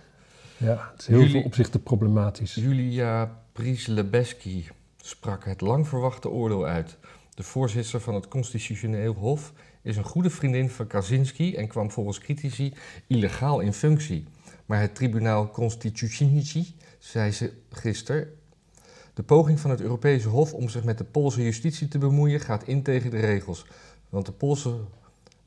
A: Ja, het is heel veel opzichten problematisch.
B: Julia Prieslebeski sprak het lang verwachte oordeel uit. De voorzitter van het Constitutioneel Hof is een goede vriendin van Kaczynski en kwam volgens critici illegaal in functie. Maar het tribunaal Constitutionici zei ze gisteren. De poging van het Europese Hof om zich met de Poolse justitie te bemoeien gaat in tegen de regels. Want de Poolse,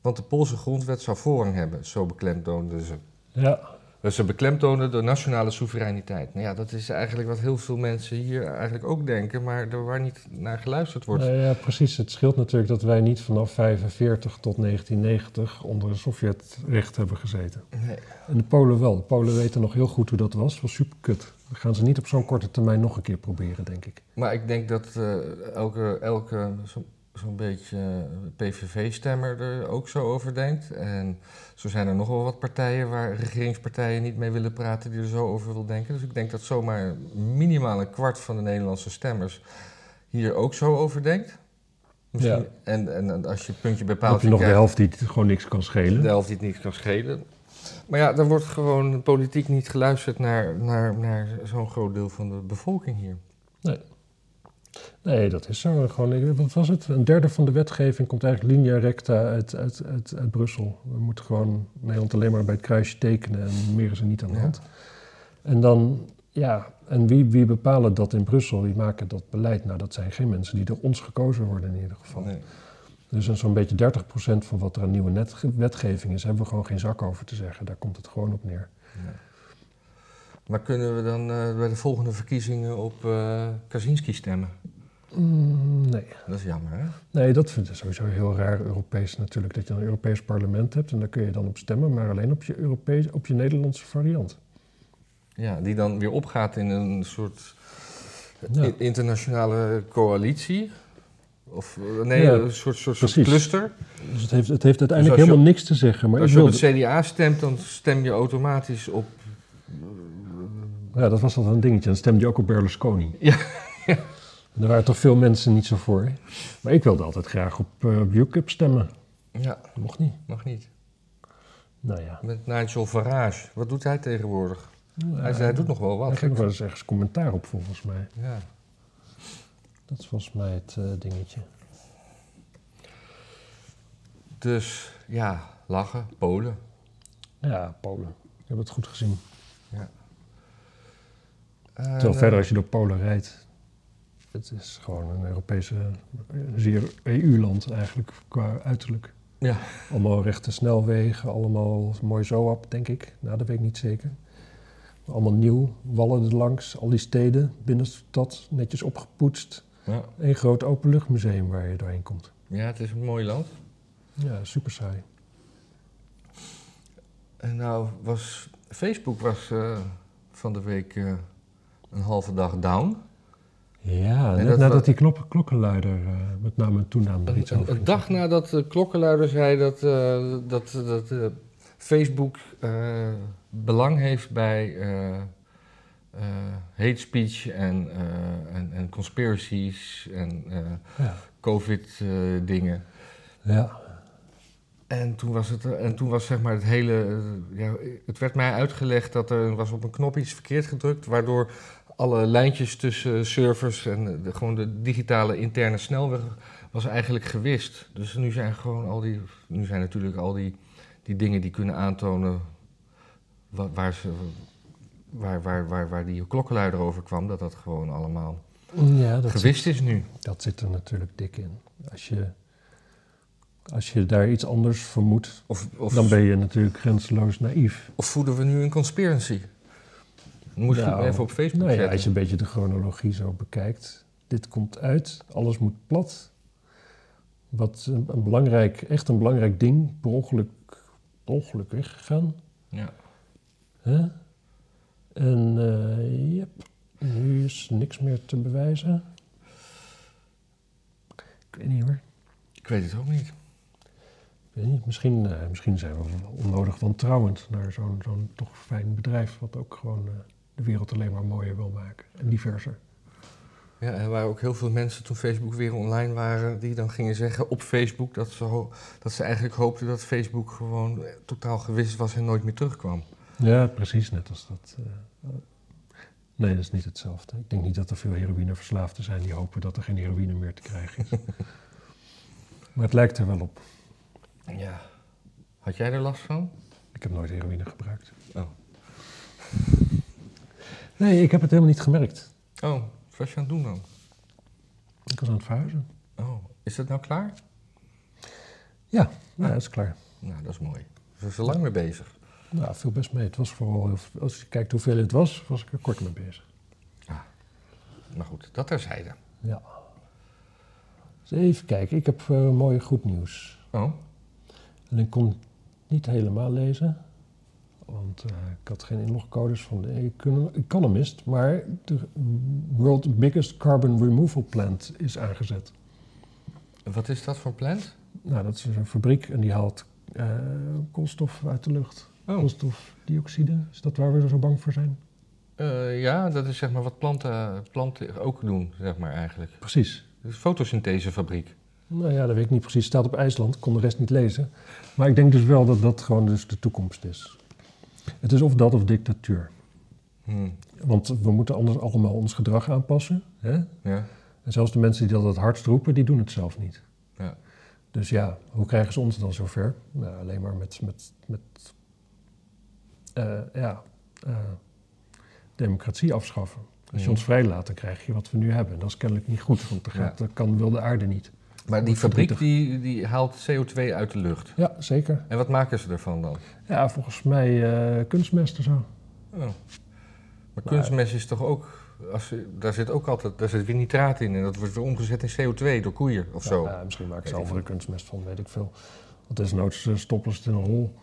B: want de Poolse grondwet zou voorrang hebben, zo beklemtoonde ze.
A: Ja,
B: Dus ze beklemtonen de nationale soevereiniteit. Nou ja, dat is eigenlijk wat heel veel mensen hier eigenlijk ook denken, maar er waar niet naar geluisterd wordt.
A: nou ja, precies. Het scheelt natuurlijk dat wij niet vanaf 45 tot 1990 onder het Sovjetrecht hebben gezeten.
B: Nee.
A: En de Polen wel. De Polen weten nog heel goed hoe dat was. Het was super kut. Dat gaan ze niet op zo'n korte termijn nog een keer proberen, denk ik.
B: Maar ik denk dat eh, elke, elke zo'n beetje PVV-stemmer er ook zo over denkt. En zo zijn er nog wel wat partijen waar regeringspartijen niet mee willen praten die er zo over wil denken. Dus ik denk dat zomaar minimaal een kwart van de Nederlandse stemmers hier ook zo over denkt. Misschien,
A: Ja.
B: en, en als je puntje bij
A: Dan heb je nog de helft die het gewoon niks kan schelen.
B: de helft die het niet kan schelen. Maar ja, er wordt gewoon politiek niet geluisterd naar, naar, naar zo'n groot deel van de bevolking hier.
A: Nee, dat is zo. Gewoon, wat was het? Een derde van de wetgeving komt eigenlijk linea recta uit, uit, uit, uit Brussel. We moeten gewoon Nederland alleen maar bij het kruisje tekenen en meer is er niet aan de
B: Ja.
A: hand. En dan, ja, en wie, wie bepalen dat in Brussel? Wie maken dat beleid? Nou, dat zijn geen mensen die door ons gekozen worden in ieder geval.
B: Nee.
A: Dus een zo'n beetje 30% van wat er aan nieuwe net, wetgeving is, hebben we gewoon geen zak over te zeggen. Daar komt het gewoon op neer.
B: Maar kunnen we dan eh, bij de volgende verkiezingen op eh Kaczynski stemmen?
A: Mm, nee.
B: Dat is jammer, hè?
A: Nee, dat vind ik sowieso heel raar Europees natuurlijk. Dat je een Europees parlement hebt en daar kun je dan op stemmen, maar alleen op je, Europees, op je Nederlandse variant.
B: Ja, die dan weer opgaat in een soort
A: Ja.
B: internationale coalitie. Of eh, nee,
A: Ja,
B: een soort, soort, cluster.
A: Dus het heeft, het heeft uiteindelijk
B: als je-
A: helemaal niks te zeggen. Maar
B: Als je op het CDA stemt, dan stem je automatisch op...
A: ja, dat was altijd een dingetje. Dan stemde je ook op Berlusconi.
B: Ja.
A: En Daar waren toch veel mensen niet zo voor. Maar ik wilde altijd graag op, op UKIP stemmen.
B: Ja,
A: Dat mocht niet.
B: mag niet.
A: Nou ja.
B: Met Nigel Farage. Wat doet hij tegenwoordig? Hij, hij doet nog wel
A: Hij
B: wat.
A: geeft wel eens ergens commentaar op volgens mij.
B: Ja.
A: Dat is volgens mij het eh, dingetje.
B: Dus ja, lachen, Polen.
A: Ja, Polen. Ik heb het goed gezien.
B: En,
A: Terwijl
B: eh,
A: verder als je door Polen rijdt, het is gewoon een Europese, een zeer EU-land eigenlijk qua uiterlijk.
B: Ja.
A: Allemaal rechte snelwegen, allemaal mooi zoap, denk ik. Nou, dat weet ik niet zeker. Maar allemaal nieuw, wallen er langs, al die steden, binnenstad, netjes opgepoetst.
B: Ja.
A: Eén groot openluchtmuseum waar je doorheen komt.
B: ja, het is een mooi land.
A: Ja, super saai.
B: En nou was Facebook was eh, van de week eh, een halve dag down.
A: Ja,
B: En
A: net
B: dat
A: nadat die klok, klokkenluider eh, met name en toename er iets
B: Een,
A: over
B: een dag nadat de klokkenluider zei dat, eh, dat, dat eh, Facebook eh, belang heeft bij eh, eh, hate speech en, eh, en, en conspiracies en eh,
A: Ja.
B: COVID-dingen.
A: ja,
B: En toen was het, en toen was zeg maar het hele, ja, het werd mij uitgelegd dat er was op een knop iets verkeerd gedrukt, waardoor alle lijntjes tussen servers en de, gewoon de digitale interne snelweg was eigenlijk gewist. Dus nu zijn gewoon al die, nu zijn natuurlijk al die, die dingen die kunnen aantonen wa- waar, ze, waar, waar, waar, waar die klokkenluider over kwam, dat dat gewoon allemaal
A: Ja, dat
B: gewist is nu.
A: Dat zit er natuurlijk dik in. Als je, als je daar iets anders vermoedt,
B: Of, of,
A: dan ben je natuurlijk grenzeloos naïef.
B: of voeden we nu een conspiracy? Moet je
A: Nou,
B: even op Facebook
A: Nou ja, als je een beetje de chronologie zo bekijkt. Dit komt uit, alles moet plat. Wat een, een belangrijk, echt een belangrijk ding, per ongeluk, per ongeluk weggegaan.
B: Ja.
A: En eh yep, nu is niks meer te bewijzen. Ik weet niet hoor.
B: Ik weet het ook niet.
A: Ik weet niet, misschien, eh, misschien zijn we onnodig wantrouwend naar zo'n zo'n toch fijn bedrijf... wat ook gewoon eh, de wereld alleen maar mooier wil maken en diverser.
B: Ja, er waren ook heel veel mensen toen Facebook weer online waren, die dan gingen zeggen op Facebook dat ze, ho- dat ze eigenlijk hoopten dat Facebook gewoon eh, totaal gewist was en nooit meer terugkwam.
A: Ja, precies net als dat. eh, nee, dat is niet hetzelfde. Ik denk niet dat er veel heroïneverslaafden zijn die hopen dat er geen heroïne meer te krijgen is. maar het lijkt er wel op.
B: Ja. Had jij er last van?
A: Ik heb nooit heroïne gebruikt.
B: Oh.
A: Nee, ik heb het helemaal niet gemerkt.
B: Oh, wat was je aan het doen dan?
A: Ik was aan het verhuizen.
B: Oh, is dat nou klaar?
A: Ja, nou, dat is klaar.
B: Nou, dat is mooi. We zijn er lang mee bezig.
A: Nou, viel best mee. Het was vooral, heel, als je kijkt hoeveel het was, was ik er kort mee bezig.
B: Maar goed, dat terzijde.
A: Ja. Dus even kijken, ik heb eh, mooi goed nieuws.
B: Oh,
A: En ik kon het niet helemaal lezen, want eh, ik had geen inlogcodes van de Econ- Economist, maar de World Biggest Carbon Removal Plant is aangezet.
B: wat is dat voor plant?
A: Nou, dat is een fabriek en die haalt eh, koolstof uit de lucht.
B: Oh,
A: Koolstofdioxide, is dat waar we er zo bang voor zijn?
B: eh, ja, dat is zeg maar wat planten, planten ook doen, zeg maar eigenlijk.
A: Precies.
B: Een fotosynthesefabriek.
A: Nou ja, dat weet ik niet precies. Het staat op IJsland, ik kon de rest niet lezen. Maar ik denk dus wel dat dat gewoon dus de toekomst is. Het is of dat of dictatuur.
B: Hm.
A: Want we moeten anders allemaal ons gedrag aanpassen. Hè?
B: Ja.
A: En zelfs de mensen die dat het hardst roepen, die doen het zelf niet.
B: Ja.
A: Dus ja, hoe krijgen ze ons dan zover? Nou, alleen maar met, met, met eh, ja, eh, democratie afschaffen. Als je
B: Mhm.
A: ons vrijlaat, dan krijg je wat we nu hebben. En dat is kennelijk niet goed, want dat, gaat, dat kan wilde aarde niet.
B: Maar die fabriek die, die haalt CO2 uit de lucht.
A: Ja, zeker.
B: En wat maken ze ervan dan?
A: Ja, volgens mij eh kunstmest en zo.
B: Oh. Maar kunstmest is toch ook... Als, daar zit ook altijd daar zit weer nitraat in en dat wordt weer omgezet in CO2 door koeien of zo.
A: Ja, nou, misschien maken ze
B: ik
A: zelf er kunstmest van, weet ik veel. Want desnoods uh, stoppen ze het in een hol.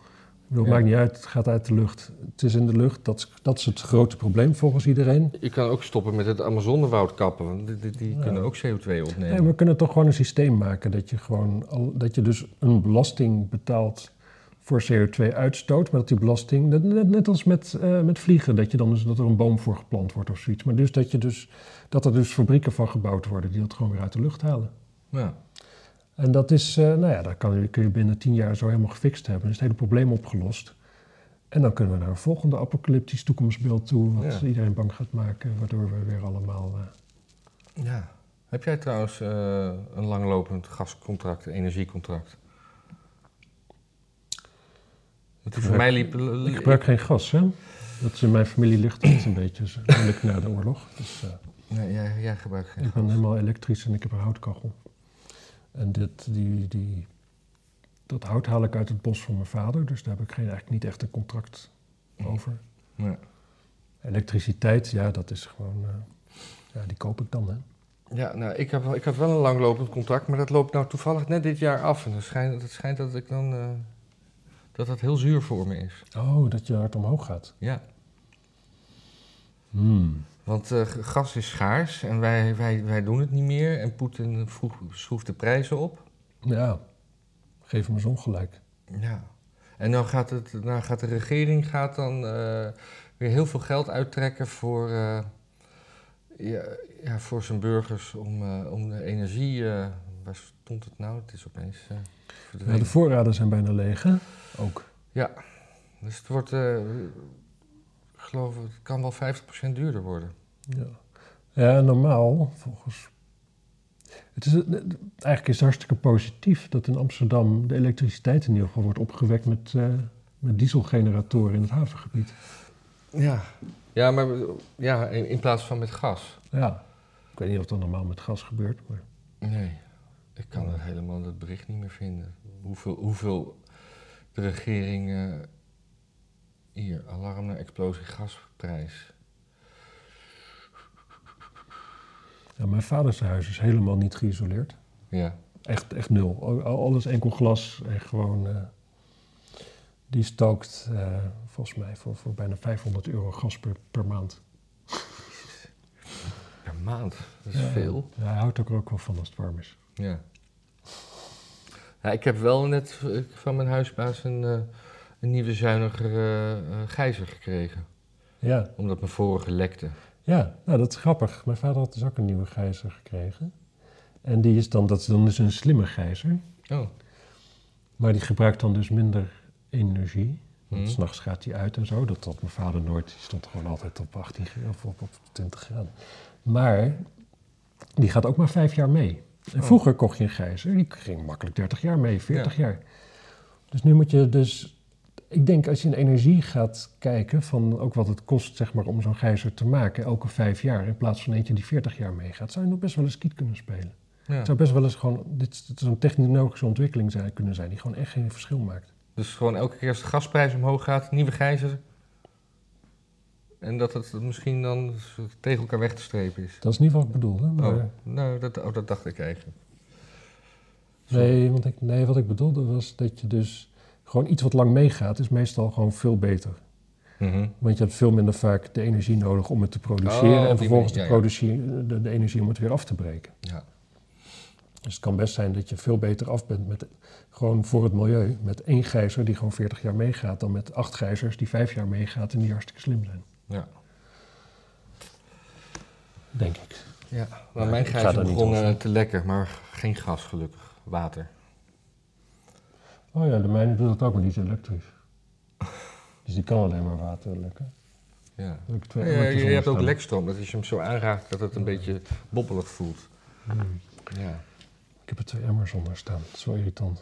A: Ik bedoel,
B: Ja.
A: maakt niet uit, het gaat uit de lucht. Het is in de lucht, dat, is- dat is het grote probleem volgens iedereen.
B: Je kan ook stoppen met het Amazonewoud kappen, want die, die, die
A: Ja.
B: kunnen ook CO2 opnemen.
A: Nee, we kunnen toch gewoon een systeem maken dat je gewoon al, dat je dus een belasting betaalt voor CO2-uitstoot, maar dat die belasting, net, net, net als met, eh, met vliegen, dat, je dan dus, dat er een boom voor geplant wordt of zoiets. Maar dus dat, je dus dat er dus fabrieken van gebouwd worden die dat gewoon weer uit de lucht halen.
B: Ja.
A: En dat is, eh, nou ja, dat kan, kun je binnen tien jaar zo helemaal gefixt hebben. Dan is het hele probleem opgelost. En dan kunnen we naar een volgende apocalyptisch toekomstbeeld toe, wat
B: Ja.
A: iedereen bang gaat maken, waardoor we weer allemaal... eh,
B: ja. Heb jij trouwens eh, een langlopend gascontract, energiecontract? Voor mij liep...
A: Ik gebruik geen gas, hè? Dat is in mijn familie ligt het een beetje zo na de oorlog. Dus
B: Nee, jij, jij gebruikt geen
A: ik ben
B: gas.
A: helemaal elektrisch en ik heb een houtkachel. En dit, die, die, dat hout haal ik uit het bos van mijn vader, dus daar heb ik geen, eigenlijk niet echt een contract over.
B: Ja.
A: Elektriciteit, ja, dat is gewoon, eh, ja, die koop ik dan, hè?
B: Ja, nou, ik, heb, ik had wel een langlopend contract, maar dat loopt nou toevallig net dit jaar af. En het schijnt, het schijnt dat ik dan... eh, dat dat heel zuur voor me is.
A: Oh, dat je hard omhoog gaat.
B: Ja.
A: Hmm.
B: Want eh, gas is schaars en wij, wij, wij doen het niet meer. En Poetin vroeg, schroeft de prijzen op.
A: Ja, geef hem eens ongelijk.
B: Ja. En dan gaat, het, nou gaat de regering gaat dan eh, weer heel veel geld uittrekken voor, eh, ja, ja, voor zijn burgers om, om de energie. waar stond het nou? Het is opeens
A: Ja, de voorraden zijn bijna leeg, hè? Ook.
B: Dus het wordt, ik geloof, het kan wel 50% duurder worden.
A: Ja, ja normaal, volgens. Het is, eigenlijk is het hartstikke positief dat in Amsterdam de elektriciteit in ieder geval wordt opgewekt met, uh, met dieselgeneratoren in het havengebied.
B: Ja, ja maar ja, in, in, plaats van met gas.
A: Ja, ik weet niet of dat normaal met gas gebeurt. Maar...
B: Nee, ik kan het helemaal dat bericht niet meer vinden. Hoeveel, hoeveel de regering. Hier, alarm naar explosie gasprijs.
A: Ja, mijn vaders huis is helemaal niet geïsoleerd.
B: Ja.
A: Echt, echt nul. Alles enkel glas en gewoon... Uh, die stookt uh, volgens mij voor, voor bijna 500 euro gas per, per maand.
B: Per maand? Dat is veel.
A: Ja, hij houdt er ook wel van als het warm is.
B: Ja. ja ik heb wel net van mijn huisbaas een, uh, een nieuwe zuinigere gijzer gekregen.
A: Ja.
B: Omdat mijn vorige lekte.
A: Ja, nou dat is grappig. Mijn vader had dus ook een nieuwe gijzer gekregen. En die is dan, dat is dan dus een slimme gijzer.
B: Oh.
A: Maar die gebruikt dan dus minder energie. Want
B: Mhm.
A: s'nachts gaat die uit en zo. Dat had mijn vader nooit. Die stond gewoon altijd op 18 graden of op, op 20 graden. Maar die gaat ook maar vijf jaar mee. En
B: Oh.
A: vroeger kocht je een gijzer, die ging makkelijk 30 jaar mee, 40 jaar. Dus nu moet je dus ik denk als je in energie gaat kijken van ook wat het kost zeg maar, om zo'n gijzer te maken elke vijf jaar in plaats van eentje die 40 jaar meegaat, zou je nog best wel eens kiet kunnen spelen.
B: Ja.
A: Het zou best wel eens gewoon, dit is een technologische ontwikkeling zijn, kunnen zijn die gewoon echt geen verschil maakt.
B: Dus gewoon elke keer als de gasprijs omhoog gaat, nieuwe gijzer. En dat het misschien dan tegen elkaar weg te strepen is.
A: Dat is niet wat ik bedoelde. Maar...
B: Oh, nou, dat, oh, dat dacht ik eigenlijk.
A: Nee, want ik, nee, wat ik bedoelde was dat je dus gewoon iets wat lang meegaat, is meestal gewoon veel beter.
B: Mhm.
A: Want je hebt veel minder vaak de energie nodig om het te produceren
B: Oh,
A: en vervolgens
B: manier,
A: de,
B: ja, ja.
A: producie- de, de energie om het weer af te breken.
B: Ja.
A: Dus het kan best zijn dat je veel beter af bent met gewoon voor het milieu met één gijzer die gewoon 40 jaar meegaat dan met acht gijzers die vijf jaar meegaat en die hartstikke slim zijn.
B: Ja.
A: Denk ik.
B: ja.
A: Maar
B: Maar mijn gijzer begon eh, te lekken, maar geen gas gelukkig. Water.
A: Oh ja, de mijne doet dat ook, maar die is elektrisch. Dus die kan alleen maar water lekken.
B: Ja. Je, hebt ook lekstroom, dat als je hem zo aanraakt, dat het een beetje bobbelig voelt.
A: Hmm.
B: Ja.
A: Ik heb er twee emmers onder staan. Dat is wel irritant.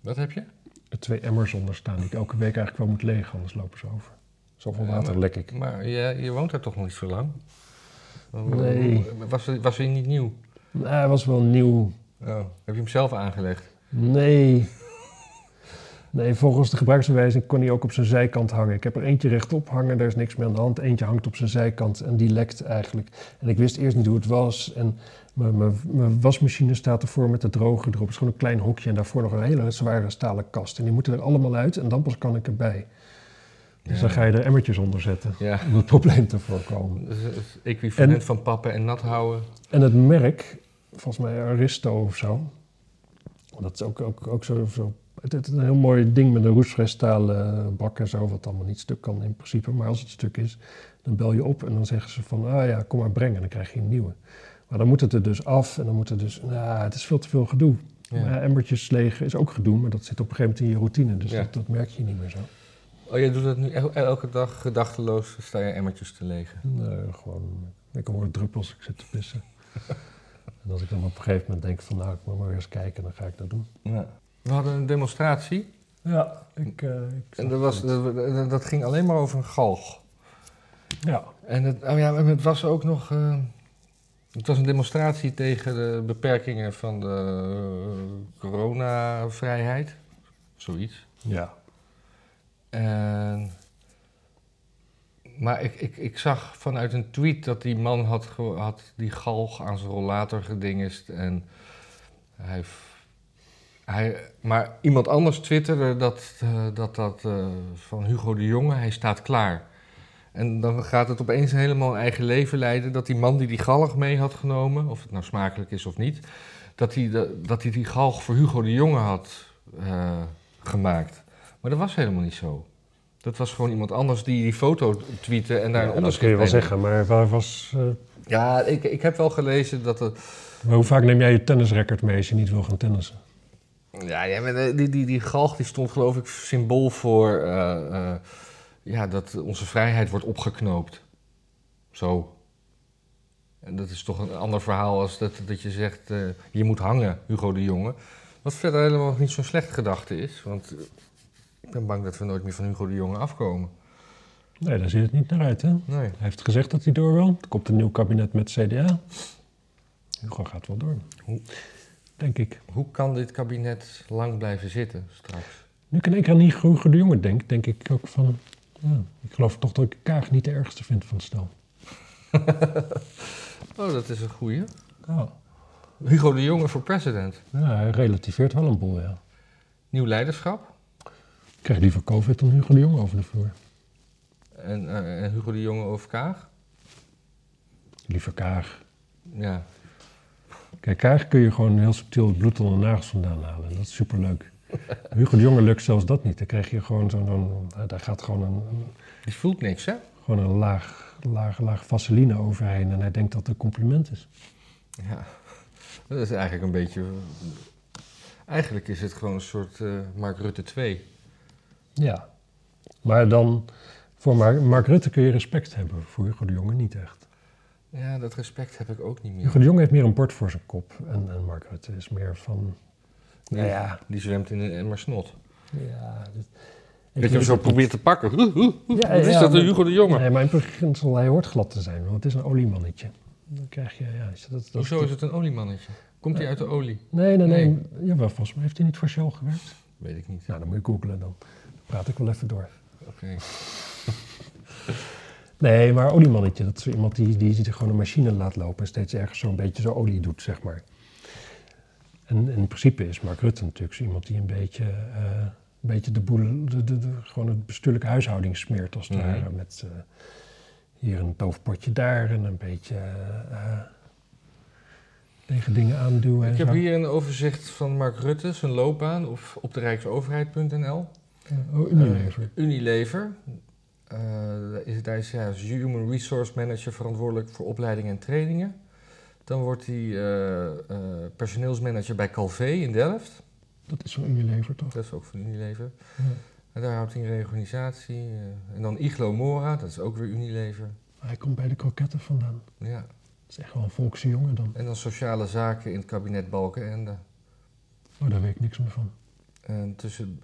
B: Wat heb je?
A: Er twee emmers onder staan die ik elke week eigenlijk wel moet legen, anders lopen ze over. Zoveel water
B: maar-
A: lek ik.
B: Maar je, je woont daar toch nog niet zo lang?
A: Nee.
B: Was, hij- was hij niet nieuw?
A: Nou, hij was wel nieuw.
B: Oh. Heb je hem zelf aangelegd?
A: Nee. Nee, volgens de gebruiksaanwijzing kon hij ook op zijn zijkant hangen. Ik heb er eentje rechtop hangen, daar is niks meer aan de hand. Eentje hangt op zijn zijkant en die lekt eigenlijk. En ik wist eerst niet hoe het was. En mijn, mijn, mijn wasmachine staat ervoor met de droger erop. Het is gewoon een klein hokje en daarvoor nog een hele zware stalen kast. En die moeten er allemaal uit en dan pas kan ik erbij. Dus
B: Ja.
A: dan ga je er emmertjes onder zetten
B: Ja.
A: om het probleem te voorkomen.
B: Dus het equivalent
A: En-
B: van pappen en nat houden.
A: En het merk, volgens mij Aristo of zo. Dat is ook, ook, ook zo, zo. Het is een heel mooi ding met een roestvrij stalen bak en zo, wat allemaal niet stuk kan in principe. Maar als het stuk is, dan bel je op en dan zeggen ze van, ah ja, kom maar brengen. En dan krijg je een nieuwe. Maar dan moet het er dus af en dan moet het dus, nou, het is veel te veel gedoe.
B: Ja.
A: Maar emmertjes legen is ook gedoe, maar dat zit op een gegeven moment in je routine. Dus
B: Ja.
A: dat, dat merk je niet meer zo.
B: Oh, jij doet dat nu el- elke dag gedachteloos, sta je emmertjes te legen.
A: Nee, gewoon, ik hoor druppels, ik zit te pissen. en als ik dan op een gegeven moment denk van, nou, ik moet maar eens kijken, dan ga ik dat doen.
B: Ja. We hadden een demonstratie
A: Ja, ik... eh, ik
B: en dat, was, dat, ging alleen maar over een galg.
A: Ja,
B: En het, oh ja, het was ook nog. eh, het was een demonstratie tegen de beperkingen van de eh, coronavrijheid. Zoiets.
A: ja.
B: En, maar ik, ik, ik zag vanuit een tweet dat die man had, had die galg aan zijn rollator gedingest. En hij, hij, maar iemand anders twitterde dat eh, dat, dat eh, van Hugo de Jonge, hij staat klaar. En dan gaat het opeens helemaal een eigen leven leiden dat die man die die galg mee had genomen, of het nou smakelijk is of niet, dat hij, dat hij die galg voor Hugo de Jonge had eh, gemaakt. Maar dat was helemaal niet zo. Dat was gewoon iemand anders die die foto tweette en daar een
A: Ja, dat kun je wel zeggen, maar waar was...
B: Ja, ik, ik heb wel gelezen dat het...
A: maar hoe vaak neem jij je tennisrecord mee als je niet wil gaan tennissen?
B: Ja, ja maar eh, die, die, die galg die stond geloof ik symbool voor... eh, eh, ja, dat onze vrijheid wordt opgeknoopt. Zo. dat is toch een ander verhaal als dat, dat je zegt, eh, je moet hangen, Hugo de Jonge. Wat verder helemaal niet zo'n slecht gedachte is. Want ik ben bang dat we nooit meer van Hugo de Jonge afkomen.
A: Nee, daar ziet het niet naar uit, hè?
B: Nee.
A: Hij heeft gezegd dat hij door wil. Er komt een nieuw kabinet met CDA. Hugo gaat wel door.
B: Hoe?
A: Denk ik.
B: Hoe kan dit kabinet lang blijven zitten straks?
A: Nu ik in één keer aan die Hugo de Jonge denk, denk ik ook van... Ja, ik geloof toch dat ik Kaag niet de ergste vind van het stel.
B: Oh, dat is een goeie.
A: Oh.
B: Hugo de Jonge voor president.
A: Ja, hij relativeert wel een boel, ja.
B: Nieuw leiderschap.
A: Ik krijg liever COVID dan Hugo de Jonge over de vloer.
B: En, eh, en Hugo de Jonge over Kaag.
A: Liever Kaag.
B: Ja.
A: Kijk, Kaag kun je gewoon heel subtiel het bloed onder de nagels vandaan halen. Dat is superleuk. Hugo de Jonge lukt zelfs dat niet. Dan krijg je gewoon zo'n... zo'n- daar gaat gewoon een, een-
B: Die voelt niks, hè?
A: gewoon een laag, laag, laag vaseline overheen. En hij denkt dat het een compliment is.
B: Ja. Dat is eigenlijk een beetje... Eigenlijk is het gewoon een soort eh, Mark Rutte 2.
A: Ja. Maar dan... Voor Mark, Mark Rutte kun je respect hebben. Voor Hugo de Jonge niet echt.
B: Ja, dat respect heb ik ook niet meer.
A: Hugo de Jonge heeft meer een bord voor zijn kop. En, en Mark Rutte is meer van...
B: Die,
A: Nou ja.
B: die zwemt in een emmer snot.
A: Ja, dit-
B: Dat je hem zo
A: het
B: probeert te pakken. Hoe, hoe, hoe.
A: Ja,
B: Wat is
A: ja,
B: dat, een
A: maar-
B: Hugo de Jonge?
A: Nee, maar in beginsel, hij hoort glad te zijn, want het is een oliemannetje. Dan krijg je, ja, is dat, dat
B: Hoezo is het een oliemannetje? Komt hij uit de olie?
A: Nee, nee, nee.
B: Nee.
A: Jawel, volgens mij heeft hij niet voor Shell gewerkt.
B: Weet ik niet.
A: Nou, dan moet je googlen dan. Dan praat ik wel even door.
B: Oké.
A: Nee, maar oliemannetje, dat is iemand die, die, die gewoon een machine laat lopen en steeds ergens zo'n beetje zo olie doet, zeg maar. En in principe is Mark Rutte natuurlijk zo iemand die een beetje, eh, een beetje de boel, de, de, de- gewoon het bestuurlijke huishouding smeert als het
B: Mhm.
A: ware. Met eh, hier een toofpotje daar en een beetje eh, tegen dingen aanduwen.
B: Ik heb
A: zo.
B: hier een overzicht van Mark Rutte, zijn loopbaan op, op de rijksoverheid.nl.
A: Eh, oh, Unilever.
B: Eh, Unilever. Eh, is, hij als Human Resource Manager verantwoordelijk voor opleiding en trainingen. Dan wordt hij eh, eh, personeelsmanager bij Calvé in Delft.
A: dat is van Unilever toch?
B: Dat is ook van Unilever.
A: Ja.
B: En daar houdt hij een reorganisatie. en dan Iglo Mora, dat is ook weer Unilever.
A: Hij komt bij de kroketten vandaan.
B: Ja.
A: Dat is echt wel een volkse jongen dan.
B: En dan sociale zaken in het kabinet Balkenende.
A: Oh, daar weet ik niks meer van.
B: En tussen,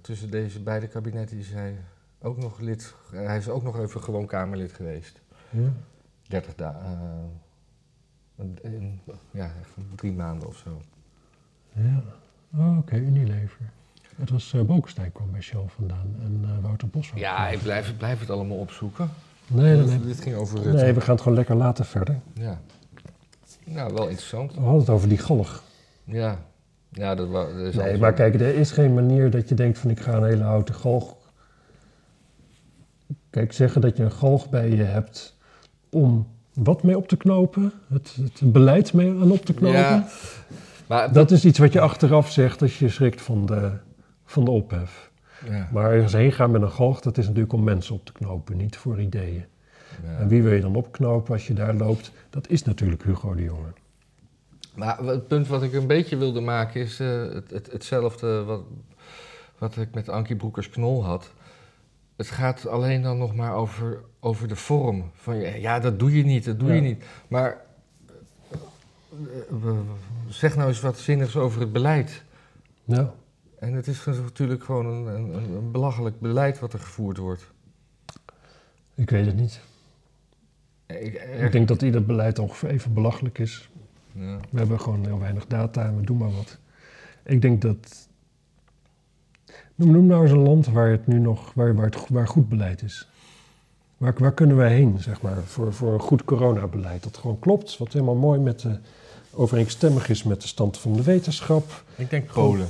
B: tussen deze beide kabinetten is hij ook nog lid. Hij is ook nog even gewoon Kamerlid geweest.
A: Ja.
B: 30 dagen. ja, echt drie maanden of zo.
A: Ja, oh, oké, Unilever. Het was uh, Bolkestein kwam bij Shell vandaan en eh, Wouter Bos.
B: Ja, ik blijf, ik blijf het allemaal opzoeken.
A: Nee, nee, nee.
B: Dit ging over Rutte.
A: Nee, we gaan het gewoon lekker later verder.
B: Ja. Nou, wel interessant.
A: We hadden het over die galg.
B: Ja. Ja, dat, wa- dat is
A: Nee, maar kijk, er is geen manier dat je denkt van ik ga een hele houten galg. Kijk, zeggen dat je een galg bij je hebt om wat mee op te knopen, het, het beleid mee aan op te knopen.
B: Ja, maar
A: Dat is iets wat je achteraf zegt als je schrikt van de, van de ophef.
B: Ja,
A: Maar ergens heen gaan met een galg, dat is natuurlijk om mensen op te knopen, niet voor ideeën.
B: ja.
A: En wie wil je dan opknopen als je daar loopt? Dat is natuurlijk Hugo de Jonge.
B: Maar het punt wat ik een beetje wilde maken is eh, het, het, hetzelfde wat, wat ik met Ankie Broekers-Knol had. Het gaat alleen dan nog maar over, over de vorm. Van, ja, dat doe je niet, dat doe je niet. Maar eh, we- zeg nou eens wat zinnigs over het beleid.
A: Ja.
B: En het is natuurlijk gewoon een, een, een belachelijk beleid wat er gevoerd wordt.
A: Ik weet het niet.
B: Ik,
A: Ik denk dat ieder beleid ongeveer even belachelijk is.
B: ja.
A: We hebben gewoon heel weinig data en we doen maar wat. Ik denk dat. Noem, noem nou eens een land waar het nu nog waar, waar, het, waar goed beleid is. Waar, waar kunnen wij heen, zeg maar, voor, voor een goed coronabeleid? Dat gewoon klopt, wat helemaal mooi met de, overeenstemmig is met de stand van de wetenschap.
B: Ik denk Polen.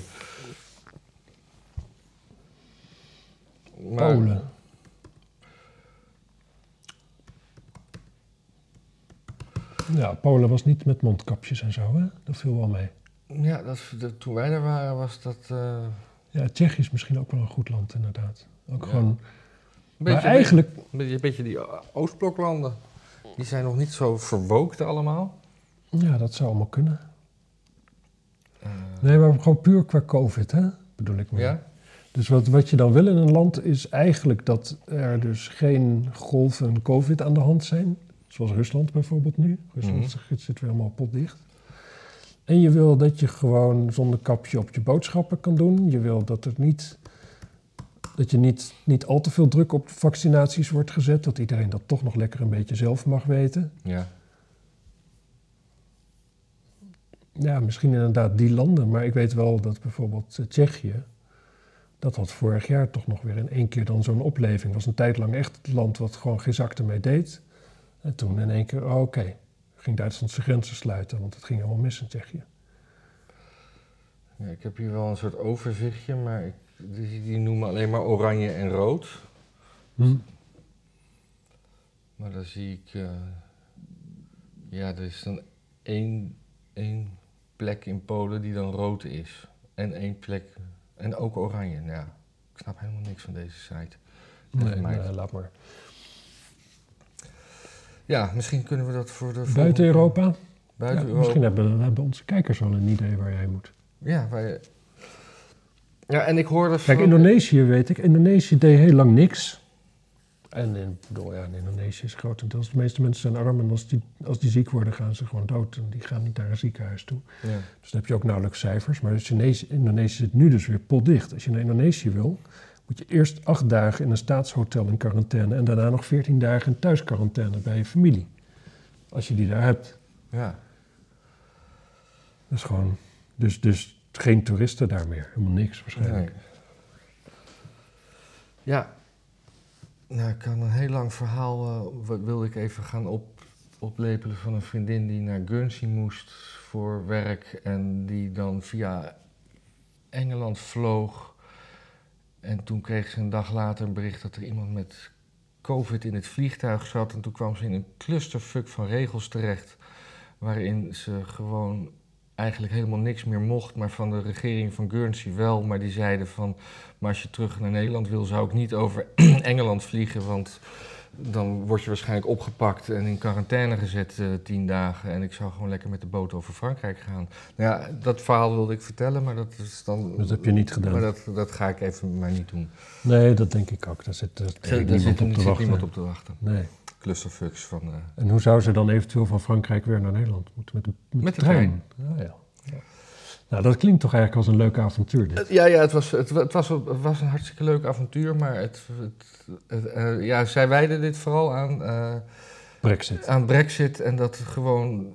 B: Maar-
A: Polen. Ja, Polen was niet met mondkapjes en zo, hè? Dat viel wel mee.
B: Ja, dat, dat- toen wij daar waren was dat... eh,
A: Ja, Tsjechië is misschien ook wel een goed land, inderdaad. Ook
B: Ja.
A: gewoon.
B: Een
A: maar
B: beetje,
A: eigenlijk.
B: Een beetje, beetje die Oostbloklanden. Die zijn nog niet zo verwookt allemaal.
A: Ja, dat zou allemaal kunnen.
B: Eh,
A: Nee, maar gewoon puur qua COVID, hè? Bedoel ik maar.
B: ja?
A: Dus wat, wat je dan wil in een land is eigenlijk dat er dus geen golven COVID aan de hand zijn. Zoals Rusland bijvoorbeeld nu. Rusland
B: Mhm.
A: zit- zit weer helemaal potdicht. En je wil dat je gewoon zonder kapje op je boodschappen kan doen. Je wil dat er niet... Dat je niet, niet al te veel druk op vaccinaties wordt gezet. Dat iedereen dat toch nog lekker een beetje zelf mag weten.
B: Ja.
A: Ja, misschien inderdaad die landen. Maar ik weet wel dat bijvoorbeeld eh, Tsjechië... dat had vorig jaar toch nog weer in één keer dan zo'n opleving. was een tijd lang echt het land wat gewoon geen zak ermee deed. En toen in één keer, oh, oké, ging Duitsland zijn grenzen sluiten... want het ging helemaal mis in Tsjechië.
B: ja. Ik heb hier wel een soort overzichtje, maar ik, die, die noemen alleen maar oranje en rood.
A: Hm.
B: Maar dan zie ik, eh, ja, er is dan één, één plek in Polen die dan rood is. En één plek, en ook oranje. Nou, ja, ik snap helemaal niks van deze site.
A: Nee, nee, laat maar.
B: Ja, misschien kunnen we dat voor de volgende
A: Buiten Europa?
B: Buiten
A: Ja,
B: Europa.
A: Misschien hebben, hebben onze kijkers wel een idee waar jij moet.
B: Ja, wij... ja, en ik hoorde
A: Kijk,
B: van-
A: Indonesië weet ik. Indonesië deed heel lang niks. En in, bedoel, ja, in Indonesië is grotendeels... De meeste mensen zijn arm en als die, als die ziek worden gaan ze gewoon dood. En die gaan niet naar een ziekenhuis toe.
B: Ja.
A: Dus dan heb je ook nauwelijks cijfers. Maar Chinese, Indonesië zit nu dus weer potdicht. Als je naar Indonesië wil, moet je eerst acht dagen in een staatshotel in quarantaine... en daarna nog veertien dagen in thuisquarantaine bij je familie. Als je die daar hebt.
B: ja.
A: Dat is gewoon... Dus, dus geen toeristen daar meer. Helemaal niks waarschijnlijk.
B: Nee. Ja. Nou, ik kan een heel lang verhaal eh, wa- wilde ik even gaan op, oplepelen van een vriendin die naar Guernsey moest voor werk en die dan via Engeland vloog. En toen kreeg ze een dag later een bericht dat er iemand met COVID in het vliegtuig zat. En toen kwam ze in een clusterfuck van regels terecht, waarin ze gewoon eigenlijk helemaal niks meer mocht, maar van de regering van Guernsey wel. Maar die zeiden van, maar als je terug naar Nederland wil, zou ik niet over Engeland vliegen, want dan word je waarschijnlijk opgepakt en in quarantaine gezet eh, tien dagen. En ik zou gewoon lekker met de boot over Frankrijk gaan. Nou ja, dat verhaal wilde ik vertellen, maar dat is dan...
A: Dat heb je niet gedaan.
B: Maar dat, dat ga ik even maar niet doen.
A: Nee, dat denk ik ook. Daar zit, daar zit
B: Daar
A: niemand
B: zit,
A: op te
B: zit niemand op te wachten.
A: Nee.
B: Clusterfucks van... eh,
A: En hoe zou ze dan eventueel van Frankrijk weer naar Nederland moeten? Met de, met
B: Met
A: de
B: de
A: trein? Ah, ja. Nou, dat klinkt toch eigenlijk als een leuk avontuur, dit.
B: Ja, ja het, was, het, wa- het, was, het was een hartstikke leuk avontuur, maar het, eh, ja, zij wijden dit vooral aan, eh,
A: Brexit.
B: aan Brexit en dat gewoon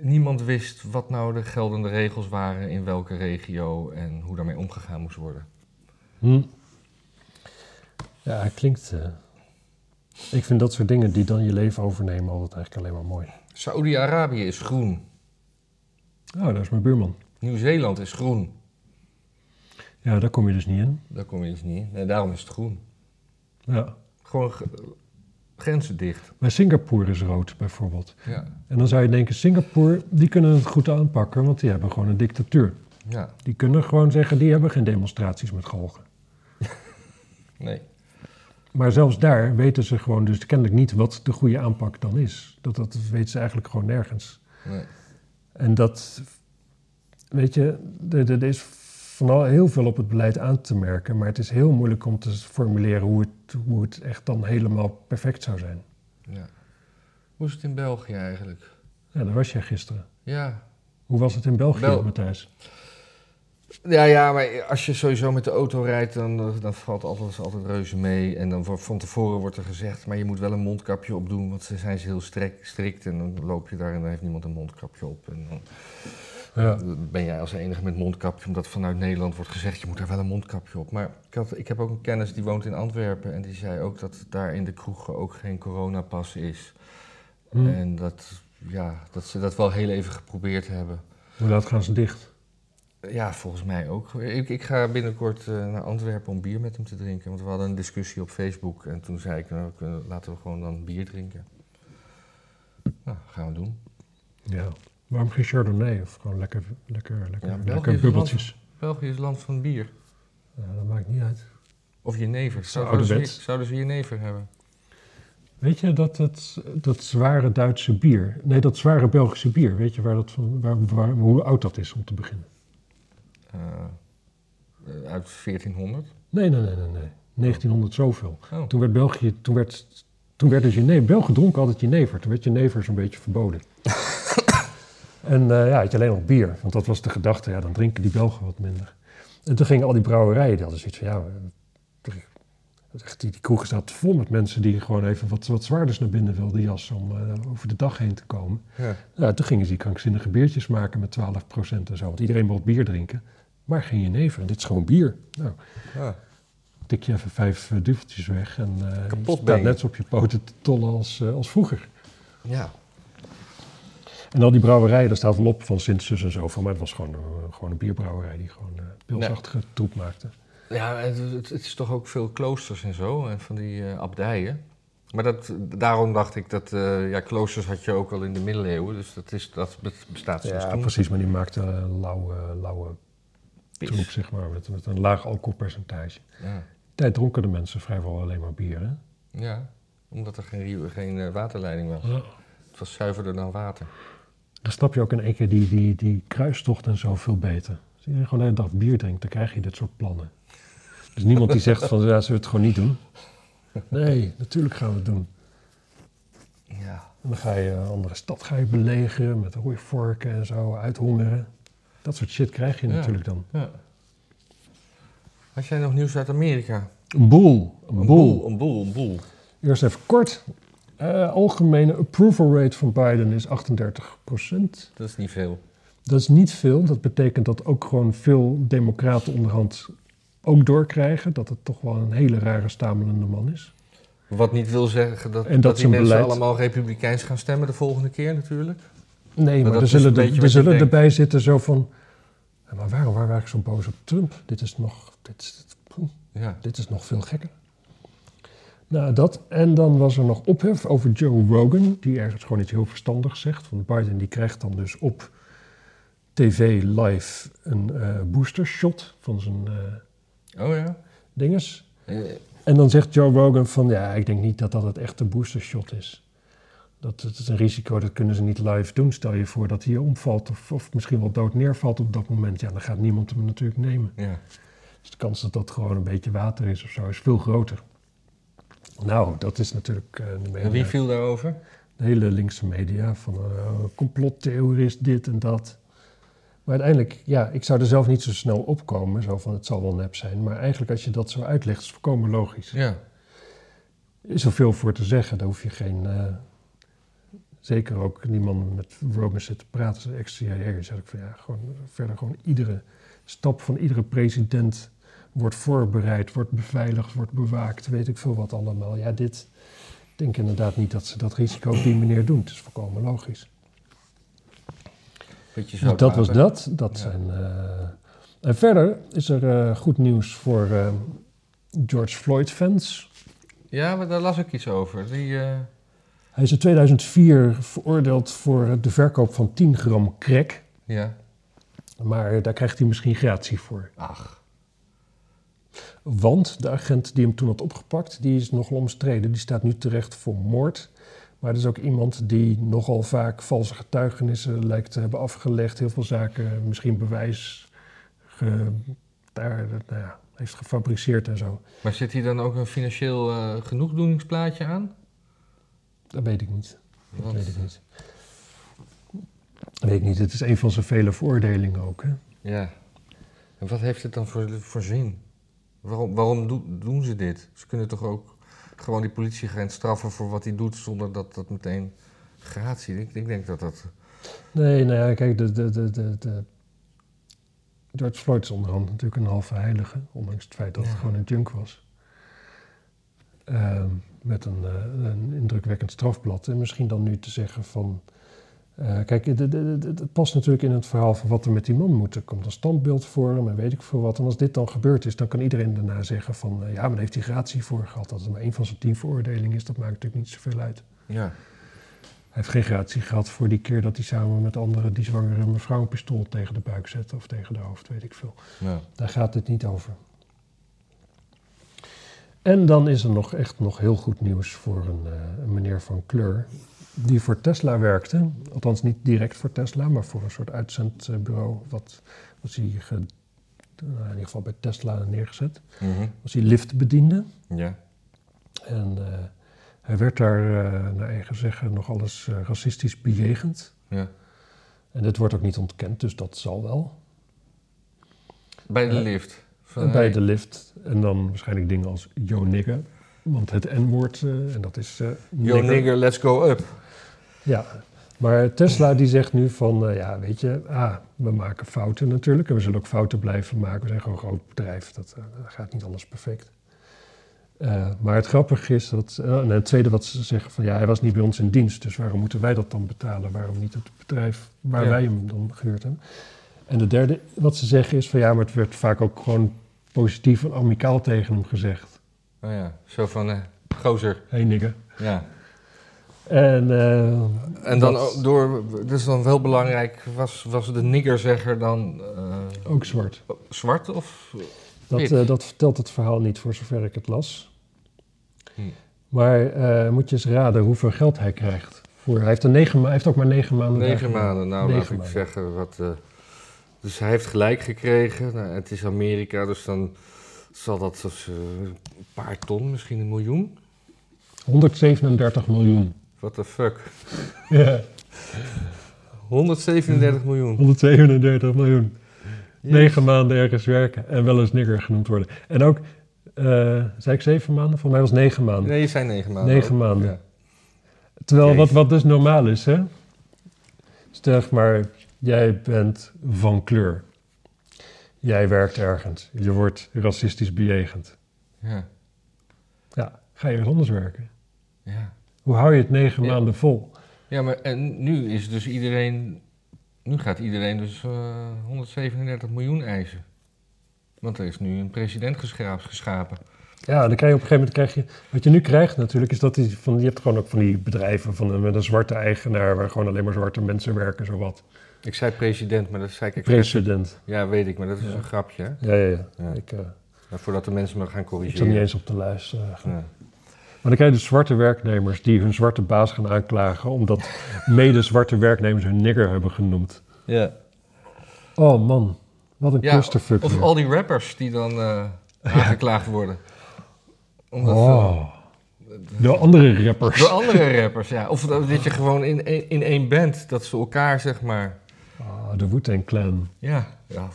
B: niemand wist wat nou de geldende regels waren in welke regio en hoe daarmee omgegaan moest worden.
A: Hm. Ja, het klinkt... eh, ik vind dat soort dingen die dan je leven overnemen altijd eigenlijk alleen maar mooi.
B: Saoedi-Arabië is groen,
A: Oh, daar is mijn buurman.
B: Nieuw-Zeeland is groen.
A: Ja, daar kom je dus niet in.
B: Daar kom je dus niet in. Nee, daarom is het groen.
A: Ja.
B: Gewoon ge- grenzen dicht.
A: Maar Singapore is rood, bijvoorbeeld.
B: Ja.
A: En dan zou je denken, Singapore, die kunnen het goed aanpakken, want die hebben gewoon een dictatuur.
B: ja,
A: Die kunnen gewoon zeggen, die hebben geen demonstraties met galgen.
B: nee.
A: Maar zelfs daar weten ze gewoon dus kennelijk niet wat de goede aanpak dan is. Dat, dat weten ze eigenlijk gewoon nergens.
B: nee.
A: En dat, weet je, er, er is van al heel veel op het beleid aan te merken, maar het is heel moeilijk om te formuleren hoe het, hoe het echt dan helemaal perfect zou zijn.
B: Ja. Hoe is het in België eigenlijk?
A: Ja, daar was jij gisteren.
B: Ja,
A: Hoe was het in België,
B: Bel-
A: Matthijs?
B: Ja, ja, maar als je sowieso met de auto rijdt, dan, dan valt alles altijd reuze mee. En dan voor- van tevoren wordt er gezegd, maar je moet wel een mondkapje opdoen, want ze zijn ze heel strek, strikt. En dan loop je daar en dan heeft niemand een mondkapje op. En dan
A: Ja.
B: ben jij als enige met mondkapje, omdat vanuit Nederland wordt gezegd, je moet daar wel een mondkapje op. Maar ik, had, ik heb ook een kennis die woont in Antwerpen en die zei ook dat daar in de kroegen ook geen coronapas is.
A: Hm.
B: En dat, ja, dat ze dat wel heel even geprobeerd hebben.
A: Hoe laat gaan ze dicht?
B: Ja, volgens mij ook. Ik, ik ga binnenkort eh, naar Antwerpen om bier met hem te drinken. Want we hadden een discussie op Facebook. En toen zei ik, nou, laten we gewoon dan bier drinken. Nou, gaan we doen.
A: Ja. Waarom geen Chardonnay? Of gewoon lekker, lekker, lekker,
B: Ja,
A: lekker bubbeltjes?
B: België is land van bier.
A: Ja, dat maakt niet uit.
B: Of jenever.
A: Zo
B: Zouden ze, zouden ze jenever hebben?
A: Weet je dat het, dat zware Duitse bier, nee, dat zware Belgische bier, weet je waar dat van, waar, waar, hoe oud dat is om te beginnen?
B: Eh, eh, uit 1400?
A: Nee, nee, nee, nee, nee. 1900 zoveel.
B: Oh,
A: Toen werd België, toen werd Toen werd dus jenever, Belgen dronken altijd jenever. Toen werd jenever zo'n beetje verboden. en eh, ja, had je alleen nog bier. Want dat was de gedachte, ja, dan drinken die Belgen wat minder. En toen gingen al die brouwerijen, die hadden zoiets van, ja, die, die kroeg zat vol met mensen die gewoon even wat, wat zwaarders naar binnen wilden jassen om eh, over de dag heen te komen.
B: Ja.
A: Ja, toen gingen ze die krankzinnige biertjes maken met 12% en zo. Want iedereen wil bier drinken, maar geen jenever. En dit is gewoon bier. Nou,
B: Ja.
A: tik je even vijf uh, duveltjes weg en uh, je staat net zo op je poten te tollen als, uh, als vroeger.
B: ja.
A: En al die brouwerijen, daar staat wel op van Sint-Sus en zo van, maar het was gewoon, uh, gewoon een bierbrouwerij die gewoon pilsachtige nee. troep maakte.
B: Ja, het, het, is toch ook veel kloosters en zo, en van die uh, abdijen. Maar dat, daarom dacht ik dat, uh, ja, kloosters had je ook al in de middeleeuwen, dus dat, is, dat bestaat sinds
A: Ja,
B: toen.
A: precies, maar die maakte lauwe, lauwe troep, zeg maar, met, met een laag alcoholpercentage.
B: Ja.
A: Tijd dronken de mensen vrijwel alleen maar bier, hè?
B: Ja, omdat er geen, geen uh, waterleiding was.
A: Ja.
B: Het was zuiverder dan water.
A: Dan snap je ook in één keer die, die, die kruistocht en zo veel beter. Als je gewoon hele dag bier drinkt, dan krijg je dit soort plannen. Dus niemand die zegt van, ja, zullen we het gewoon niet doen? Nee, natuurlijk gaan we het doen.
B: Ja.
A: En dan ga je een andere stad ga je belegeren met hooivorken en zo, uithongeren. Dat soort shit krijg je
B: Ja.
A: natuurlijk dan.
B: ja. Had jij nog nieuws uit Amerika?
A: Een boel, een,
B: Een
A: boel.
B: boel, een boel, een boel.
A: Eerst even kort. Uh, algemene approval rate van Biden is 38%
B: Dat is niet veel.
A: Dat is niet veel. Dat betekent dat ook gewoon veel democraten onderhand ook doorkrijgen. Dat het toch wel een hele rare stamelende man is.
B: Wat niet wil zeggen dat,
A: En dat
B: dat die mensen
A: beleid-
B: allemaal republikeins gaan stemmen de volgende keer natuurlijk.
A: Nee, maar,
B: dat
A: er zullen, er, zullen erbij zitten zo van... "Ja, Maar waarom waren we eigenlijk zo boos op Trump? Dit is nog, dit is,
B: Ja.
A: dit is nog veel gekker. Nou, dat. En dan was er nog ophef over Joe Rogan, die ergens gewoon iets heel verstandigs zegt. Want Biden die krijgt dan dus op tv live een eh booster shot van zijn eh
B: Oh ja.
A: dinges.
B: Eh,
A: En dan zegt Joe Rogan van, ja, ik denk niet dat dat het echte booster shot is. Dat, dat is een risico, dat kunnen ze niet live doen. Stel je voor dat hij omvalt of, of misschien wel dood neervalt op dat moment. Ja, dan gaat niemand hem natuurlijk nemen.
B: ja.
A: Dus de kans dat dat gewoon een beetje water is of zo is veel groter. Nou, dat is natuurlijk eh, de,
B: En wie viel daarover?
A: de hele linkse media van eh complottheorist, dit en dat. Maar uiteindelijk, ja, ik zou er zelf niet zo snel opkomen, zo van het zal wel nep zijn. Maar eigenlijk als je dat zo uitlegt, is het volkomen logisch.
B: Ja.
A: is er veel voor te zeggen. Daar hoef je geen. eh, zeker ook die man met Rogan zit te praten, ex-CIA. zeg ik van ja, gewoon verder gewoon iedere stap van iedere president wordt voorbereid, wordt beveiligd, wordt bewaakt, weet ik veel wat allemaal. Ja, dit. Ik denk inderdaad niet dat ze dat risico op die manier doen. Het is volkomen logisch.
B: Beetje
A: Dus dat was dat. dat
B: Ja.
A: zijn, eh, en verder is er eh, goed nieuws voor eh, George Floyd-fans.
B: Ja, maar daar las ik iets over. Die,
A: Hij is in 2004 veroordeeld voor de verkoop van 10 gram crack.
B: ja.
A: Maar daar krijgt hij misschien gratie voor.
B: Ach.
A: Want de agent die hem toen had opgepakt, die is nogal omstreden. Die staat nu terecht voor moord. Maar er is ook iemand die nogal vaak valse getuigenissen lijkt te hebben afgelegd. Heel veel zaken, misschien bewijs, ge- daar, nou ja, heeft gefabriceerd en zo.
B: Maar zit hier dan ook een financieel eh, genoegdoeningsplaatje aan?
A: Dat weet ik niet. Dat weet ik niet. Dat weet ik niet. Het is een van zijn vele veroordelingen ook. Hè?
B: Ja. En wat heeft het dan voor, voor zin? Waarom, waarom do- doen ze dit? Ze kunnen toch ook gewoon die politieagent straffen voor wat hij doet zonder dat dat meteen gratie. Ik, ik denk dat dat.
A: Nee, nou ja, kijk, de, de, de, de, de George Floyd is onderhand natuurlijk een halve heilige, ondanks het feit dat
B: Ja.
A: het gewoon een junk was. Ehm, met een, eh, een indrukwekkend strafblad. En misschien dan nu te zeggen van... eh, kijk, het past natuurlijk in het verhaal van wat er met die man moet. Er komt een standbeeld voor hem en weet ik veel wat. En als dit dan gebeurd is, dan kan iedereen daarna zeggen van... eh, ja, maar daar heeft hij gratie voor gehad. Dat het maar één van zijn tien veroordelingen is, dat maakt natuurlijk niet zoveel uit.
B: Ja.
A: Hij heeft geen gratie gehad voor die keer dat hij samen met anderen die zwangere mevrouw een pistool tegen de buik zette of tegen de hoofd, weet ik veel.
B: ja.
A: Daar gaat het niet over. En dan is er nog echt nog heel goed nieuws voor een, eh, een meneer van kleur die voor Tesla werkte. Althans niet direct voor Tesla, maar voor een soort uitzendbureau. Wat was hij nou, in ieder geval bij Tesla neergezet.
B: Mhm.
A: Was hij liftbediende.
B: Ja.
A: En eh, Hij werd daar, eh, naar eigen zeggen, nog alles eh, racistisch bejegend.
B: Ja.
A: En dit wordt ook niet ontkend, dus dat zal wel.
B: Bij de lift. Van,
A: bij
B: hey,
A: de lift. En dan waarschijnlijk dingen als yo nigger. Want het N-woord, eh, en dat is... eh
B: Yo nigger, let's go up.
A: Ja, maar Tesla die zegt nu van, eh, ja, weet je, ah, we maken fouten natuurlijk. En we zullen ook fouten blijven maken. We zijn gewoon een groot bedrijf, dat, gaat niet alles perfect. Maar het grappige is dat, en het tweede wat ze zeggen van, ja, hij was niet bij ons in dienst. Dus waarom moeten wij dat dan betalen? Waarom niet het bedrijf waar
B: Ja.
A: wij hem dan gehuurd hebben? En de derde wat ze zeggen is van, ja, maar het werd vaak ook gewoon positief en amicaal tegen hem gezegd.
B: Oh ja, zo van, eh, gozer.
A: Hey, nigger.
B: Ja.
A: En, eh,
B: En dan
A: dat-
B: ook door, is dan wel belangrijk, was, was de niggerzegger dan eh,
A: ook zwart.
B: zwart of...
A: Dat, dat vertelt het verhaal niet, voor zover ik het las.
B: Hm.
A: Maar moet je eens raden hoeveel geld hij krijgt. Voor, hij, heeft een negen, hij heeft ook maar negen maanden.
B: Negen maanden, nou
A: Negen
B: laat ik zeggen wat... dus hij heeft gelijk gekregen. Nou, het is Amerika, dus dan zal dat als, een paar ton, misschien een miljoen.
A: 137 miljoen.
B: What the fuck?
A: Ja,
B: 137 miljoen.
A: 137 miljoen.
B: Yes.
A: Negen maanden ergens werken en wel eens nigger genoemd worden. En ook, eh zei ik zeven maanden? Voor mij was het negen maanden.
B: Nee, je zijn negen maanden.
A: Negen
B: ook.
A: maanden.
B: Ja.
A: Terwijl wat, wat dus normaal is, hè? Stel maar, jij bent van kleur. Jij werkt ergens. Je wordt racistisch bejegend.
B: Ja.
A: Ja, ga je anders werken.
B: Ja.
A: Hoe hou je het negen
B: Ja.
A: maanden vol?
B: ja, maar en nu is dus iedereen... Nu gaat iedereen dus eh, 137 miljoen eisen. Want er is nu een president geschapen.
A: Ja, dan krijg je op een gegeven moment krijg je. Wat je nu krijgt natuurlijk, is dat die van, je hebt gewoon ook van die bedrijven van een, met een zwarte eigenaar, waar gewoon alleen maar zwarte mensen werken, zowat.
B: Ik zei president, maar dat zei ik.
A: President.
B: Ja, weet ik, maar dat is
A: Ja.
B: een grapje. Hè?
A: Ja, ja, ja.
B: Ja.
A: Ik, eh,
B: voordat de mensen me gaan
A: ik zat
B: corrigeren.
A: niet eens op de lijst. eh,
B: Ja.
A: Maar dan krijg je dus zwarte werknemers die hun zwarte baas gaan aanklagen, omdat mede-zwarte werknemers hun nigger hebben genoemd.
B: Ja.
A: Oh man, wat een
B: Ja,
A: clusterfuck.
B: Of al die rappers die dan eh, aangeklaagd worden. Omdat,
A: Oh, de andere rappers.
B: door andere rappers, ja. Of dat je gewoon in, één- in één band, dat ze elkaar zeg maar...
A: Ah, de Wu-Tang Clan.
B: Ja, ja,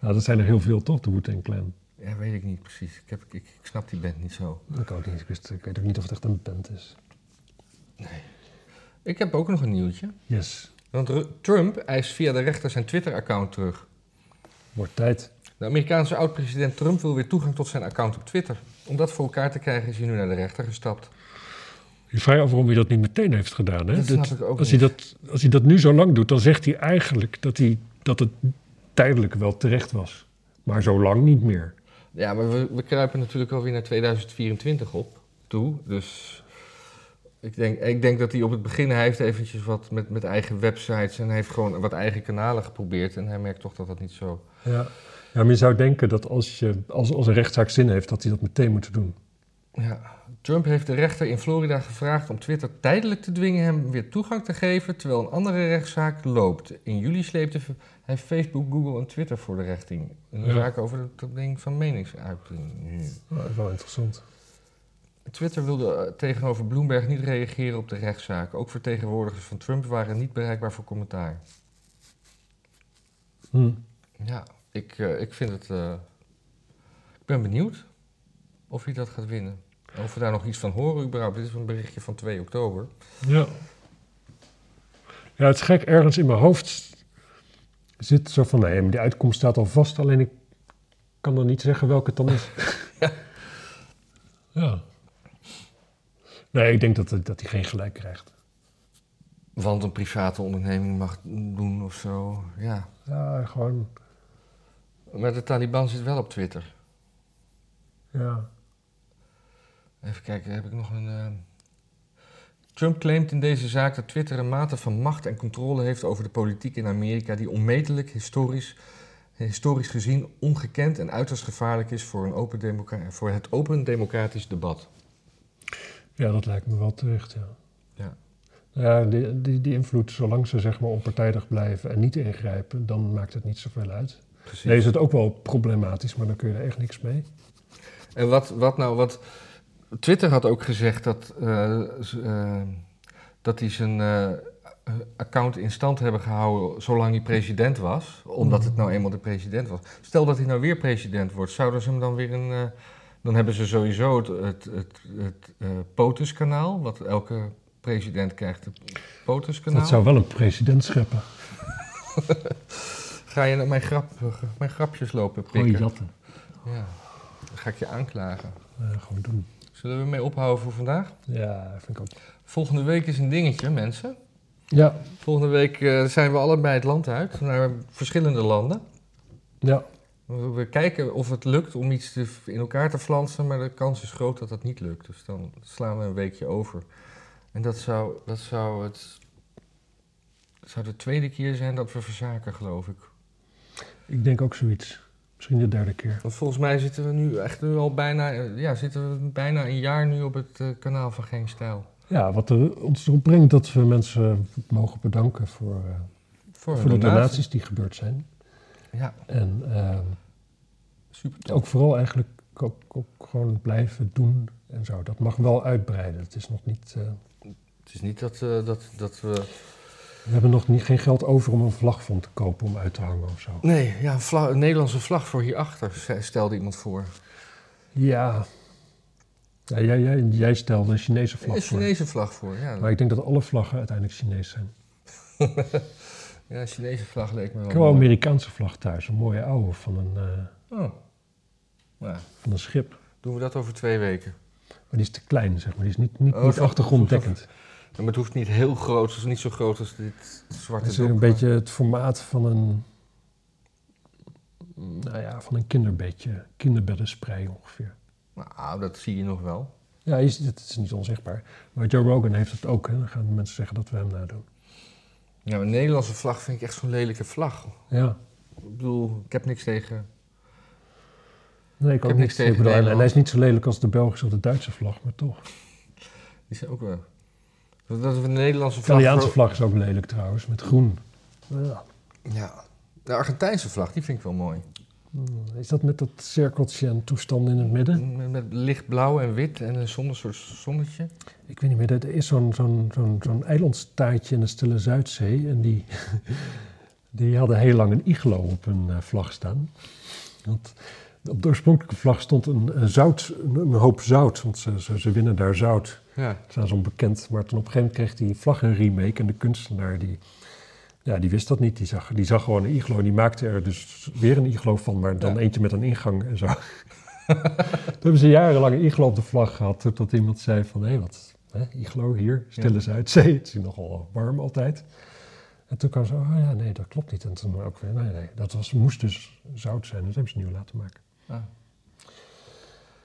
A: Nou, dat zijn er heel veel toch, de Wu-Tang Clan.
B: ja weet ik niet precies. Ik, heb, ik, ik snap die band niet zo.
A: Ik ook niet. Ik, wist, ik weet ook niet of het echt een band is.
B: Ik heb ook nog een nieuwtje.
A: Yes,
B: Want Ru- Trump eist via de rechter zijn Twitter-account terug.
A: wordt tijd.
B: De Amerikaanse oud-president Trump wil weer toegang tot zijn account op Twitter. Om dat voor elkaar te krijgen is hij nu naar de rechter gestapt.
A: Je vraagt af waarom hij dat niet meteen heeft gedaan. Hè?
B: Dat snap ik ook
A: als,
B: niet.
A: hij dat, als hij dat nu zo lang doet, dan zegt hij eigenlijk dat, hij, dat het tijdelijk wel terecht was. Maar zo lang niet meer.
B: Ja, maar we, we kruipen natuurlijk alweer naar 2024 op toe. Dus ik denk, ik denk dat hij op het begin hij heeft eventjes wat met, met eigen websites en hij heeft gewoon wat eigen kanalen geprobeerd. En hij merkt toch dat dat niet zo.
A: Ja. ja, maar je zou denken dat als, je, als, als een rechtszaak zin heeft, dat hij dat meteen moet doen.
B: Ja. Trump heeft de rechter in Florida gevraagd om Twitter tijdelijk te dwingen hem weer toegang te geven, terwijl een andere rechtszaak loopt. In juli sleepte hij Facebook, Google en Twitter voor de rechting. Een
A: Ja.
B: zaak over het ding van meningsuiting.
A: Oh, dat is wel interessant.
B: Twitter wilde eh, tegenover Bloomberg niet reageren op de rechtszaak. Ook vertegenwoordigers van Trump waren niet bereikbaar voor commentaar.
A: Hm.
B: Ja, ik, eh, ik vind het. eh, ik ben benieuwd of hij dat gaat winnen. En Of we daar nog iets van horen überhaupt. Dit is een berichtje van 2 oktober.
A: Ja. Ja, het is gek. Ergens in mijn hoofd zit zo van, nee, maar die uitkomst staat al vast. Alleen ik kan dan niet zeggen welke het dan is.
B: Ja.
A: ja. Nee, ik denk dat, dat hij geen gelijk krijgt.
B: Want een private onderneming mag doen of zo. Ja.
A: Ja, gewoon,
B: Maar de Taliban zit wel op Twitter.
A: ja.
B: Even kijken, heb ik nog een. eh, Trump claimt in deze zaak dat Twitter een mate van macht en controle heeft over de politiek in Amerika die onmetelijk, historisch, historisch gezien ongekend en uiterst gevaarlijk is voor, een open voor het open democratisch debat.
A: Ja, dat lijkt me wel terecht, ja.
B: Ja.
A: Ja, die, die, die invloed, zolang ze zeg maar onpartijdig blijven en niet ingrijpen, dan maakt het niet zoveel uit.
B: Precies.
A: Nee, is het ook wel problematisch, maar dan kun je er echt niks mee.
B: En wat, wat nou, wat. Twitter had ook gezegd dat, eh, eh, dat hij zijn eh, account in stand hebben gehouden zolang hij president was. Omdat het nou eenmaal de president was. Stel dat hij nou weer president wordt, zouden ze hem dan weer een... dan hebben ze sowieso het, het, het, het POTUS-kanaal, wat elke president krijgt, het POTUS-kanaal.
A: Dat zou wel een president scheppen.
B: Ga je naar mijn, grap, mijn grapjes lopen
A: Gooi
B: pikken?
A: jatten.
B: Ja, dan ga ik je aanklagen.
A: Eh, gewoon doen.
B: Zullen we mee ophouden voor vandaag?
A: Ja, vind ik ook.
B: Volgende week is een dingetje, mensen.
A: Ja,
B: Volgende week eh, zijn we allebei het land uit, naar verschillende landen.
A: ja.
B: We, we kijken of het lukt om iets te, in elkaar te flansen, maar de kans is groot dat dat niet lukt. Dus dan slaan we een weekje over. En dat zou, dat zou het... Het zou de tweede keer zijn dat we verzaken, geloof ik.
A: Ik denk ook zoiets. Misschien de derde keer.
B: Want volgens mij zitten we nu echt nu al bijna, eh, ja, zitten we bijna een jaar nu op het eh, kanaal van Geen Stijl.
A: Ja, wat er, ons erop brengt dat we mensen mogen bedanken voor, eh,
B: Voor,
A: voor de donaties die gebeurd zijn.
B: Ja,
A: En eh,
B: super
A: ook vooral eigenlijk ook, ook gewoon blijven doen en zo. Dat mag wel uitbreiden. Het is nog niet, eh,
B: Het is niet dat, eh, dat, dat we...
A: we hebben nog niet, geen geld over om een vlag van te kopen om uit te hangen of zo.
B: Nee, ja, een, een Nederlandse vlag voor hierachter, stelde iemand voor.
A: Ja, ja jij, jij, jij stelde een Chinese
B: Een
A: vlag voor.
B: Chinese vlag voor, ja.
A: Maar ik denk dat alle vlaggen uiteindelijk Chinees zijn.
B: Ja, een Chinese vlag leek me wel
A: Ik heb wel een. Amerikaanse vlag thuis, een mooie oude van een, eh,
B: Oh.
A: Van een schip.
B: doen we dat over twee weken.
A: Maar die is te klein, zeg maar. Die is niet, niet,
B: Oh,
A: niet achtergronddekkend.
B: Maar het hoeft niet heel groot, het is niet zo groot als dit zwarte
A: Het is een beetje het formaat van een, nou ja, van een kinderbedje, kinderbeddenspray ongeveer.
B: Nou, dat zie je nog wel.
A: Ja, het, is niet onzichtbaar. Maar Joe Rogan heeft het ook. Hè. Dan gaan mensen zeggen dat we hem nadoen.
B: Ja, een Nederlandse vlag vind ik echt zo'n lelijke vlag.
A: Ja,
B: Ik bedoel, ik heb niks tegen...
A: nee, ik,
B: heb
A: ook
B: niks
A: niet.
B: tegen
A: en- hij is niet zo lelijk als de Belgische of de Duitse vlag, maar toch.
B: Die zijn ook wel... Dat een Nederlandse
A: De
B: vlag...
A: Italiaanse
B: voor-
A: vlag is ook lelijk trouwens, met groen. Ja.
B: Ja. De Argentijnse vlag, die vind ik wel mooi.
A: Hmm, Is dat met dat cirkeltje en toestand in het midden?
B: Met, met lichtblauw en wit en een zonder soort zonnetje.
A: Ik weet niet meer, er is zo'n zo'n zo'n zo'n eilandstaatje in de Stille Zuidzee. En die, die hadden heel lang een iglo op hun eh, vlag staan. Want op de oorspronkelijke vlag stond een, een zout, een, hoop zout. Want ze, ze, ze winnen daar zout.
B: Ja.
A: Dat is zo bekend. Maar toen op een gegeven moment kreeg die vlag een remake. En de kunstenaar die, ja, die wist dat niet. Die zag, die zag gewoon een iglo. En die maakte er dus weer een iglo van. Maar dan
B: Ja.
A: eentje met een ingang en zo. Toen hebben ze jarenlang een iglo op de vlag gehad. Totdat iemand zei van, hé, wat, hè, iglo hier, stille
B: Ja.
A: Zuidzee. Het is hier nogal warm altijd. En toen kwam ze, oh ja, nee, dat klopt niet. En toen ook weer, nee, nee, dat was, moest dus zout zijn. Dus hebben ze nieuw laten maken.
B: Ah.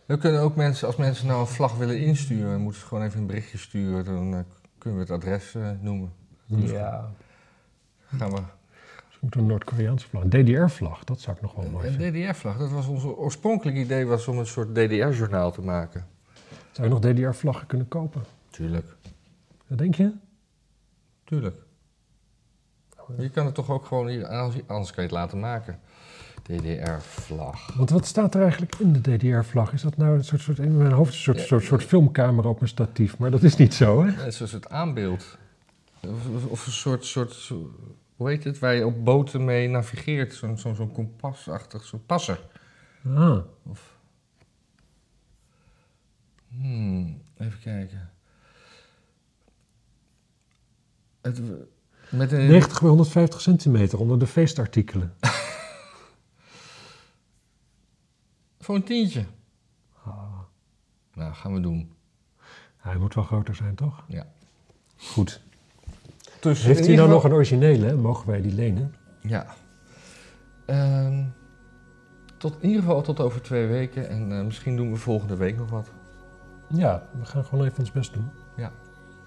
B: We kunnen ook mensen, als mensen nou een vlag willen insturen, moeten ze gewoon even een berichtje sturen. Dan eh, kunnen we het adres eh, noemen. Dus
A: Ja.
B: Gaan we.
A: Moet een Noord-Koreaanse vlag. Een DDR-vlag, dat zou ik nog wel mooi
B: Een. DDR-vlag, dat was ons oorspronkelijk idee was om een soort DDR-journaal te maken.
A: Zou je nog DDR-vlaggen kunnen kopen?
B: Tuurlijk,
A: Wat denk je?
B: tuurlijk. Je kan het toch ook gewoon, hier- anders anders kan je het laten maken. DDR-vlag.
A: Want wat staat er eigenlijk in de DDR-vlag? Is dat nou een soort, soort in mijn hoofd een soort,
B: Ja.
A: soort, soort filmcamera op een statief? Maar dat is niet zo, hè?
B: Net zoals het aanbeeld. Of, of een soort, soort, zo- hoe heet het, waar je op boten mee navigeert. Zo'n zo'n zo'n kompasachtig, zo'n passer.
A: Ah.
B: Hmm, even kijken. Het, met een,
A: 90 bij 150 centimeter onder de feestartikelen.
B: Voor een tientje.
A: Ah.
B: Nou, gaan we doen.
A: Hij moet wel groter zijn, toch?
B: Ja.
A: Goed.
B: Dus
A: Heeft hij nou nog een originele? hè? Mogen wij die lenen?
B: Ja. Ehm, tot, in ieder geval tot over twee weken. En eh, misschien doen we volgende week nog wat.
A: Ja, we gaan gewoon even ons best doen.
B: Ja.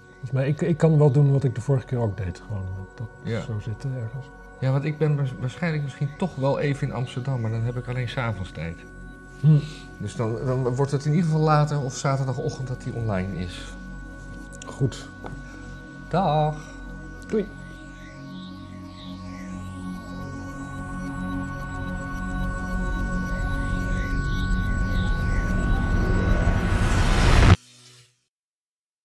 A: Volgens mij, ik, ik kan wel doen wat ik de vorige keer ook deed. Gewoon dat
B: Ja.
A: zo zitten ergens.
B: Ja, want ik ben waars- waarschijnlijk misschien toch wel even in Amsterdam. Maar dan heb ik alleen s'avonds tijd.
A: Hm.
B: Dus dan, dan wordt het in ieder geval later of zaterdagochtend dat die online is.
A: Goed.
B: Dag.
A: Doei.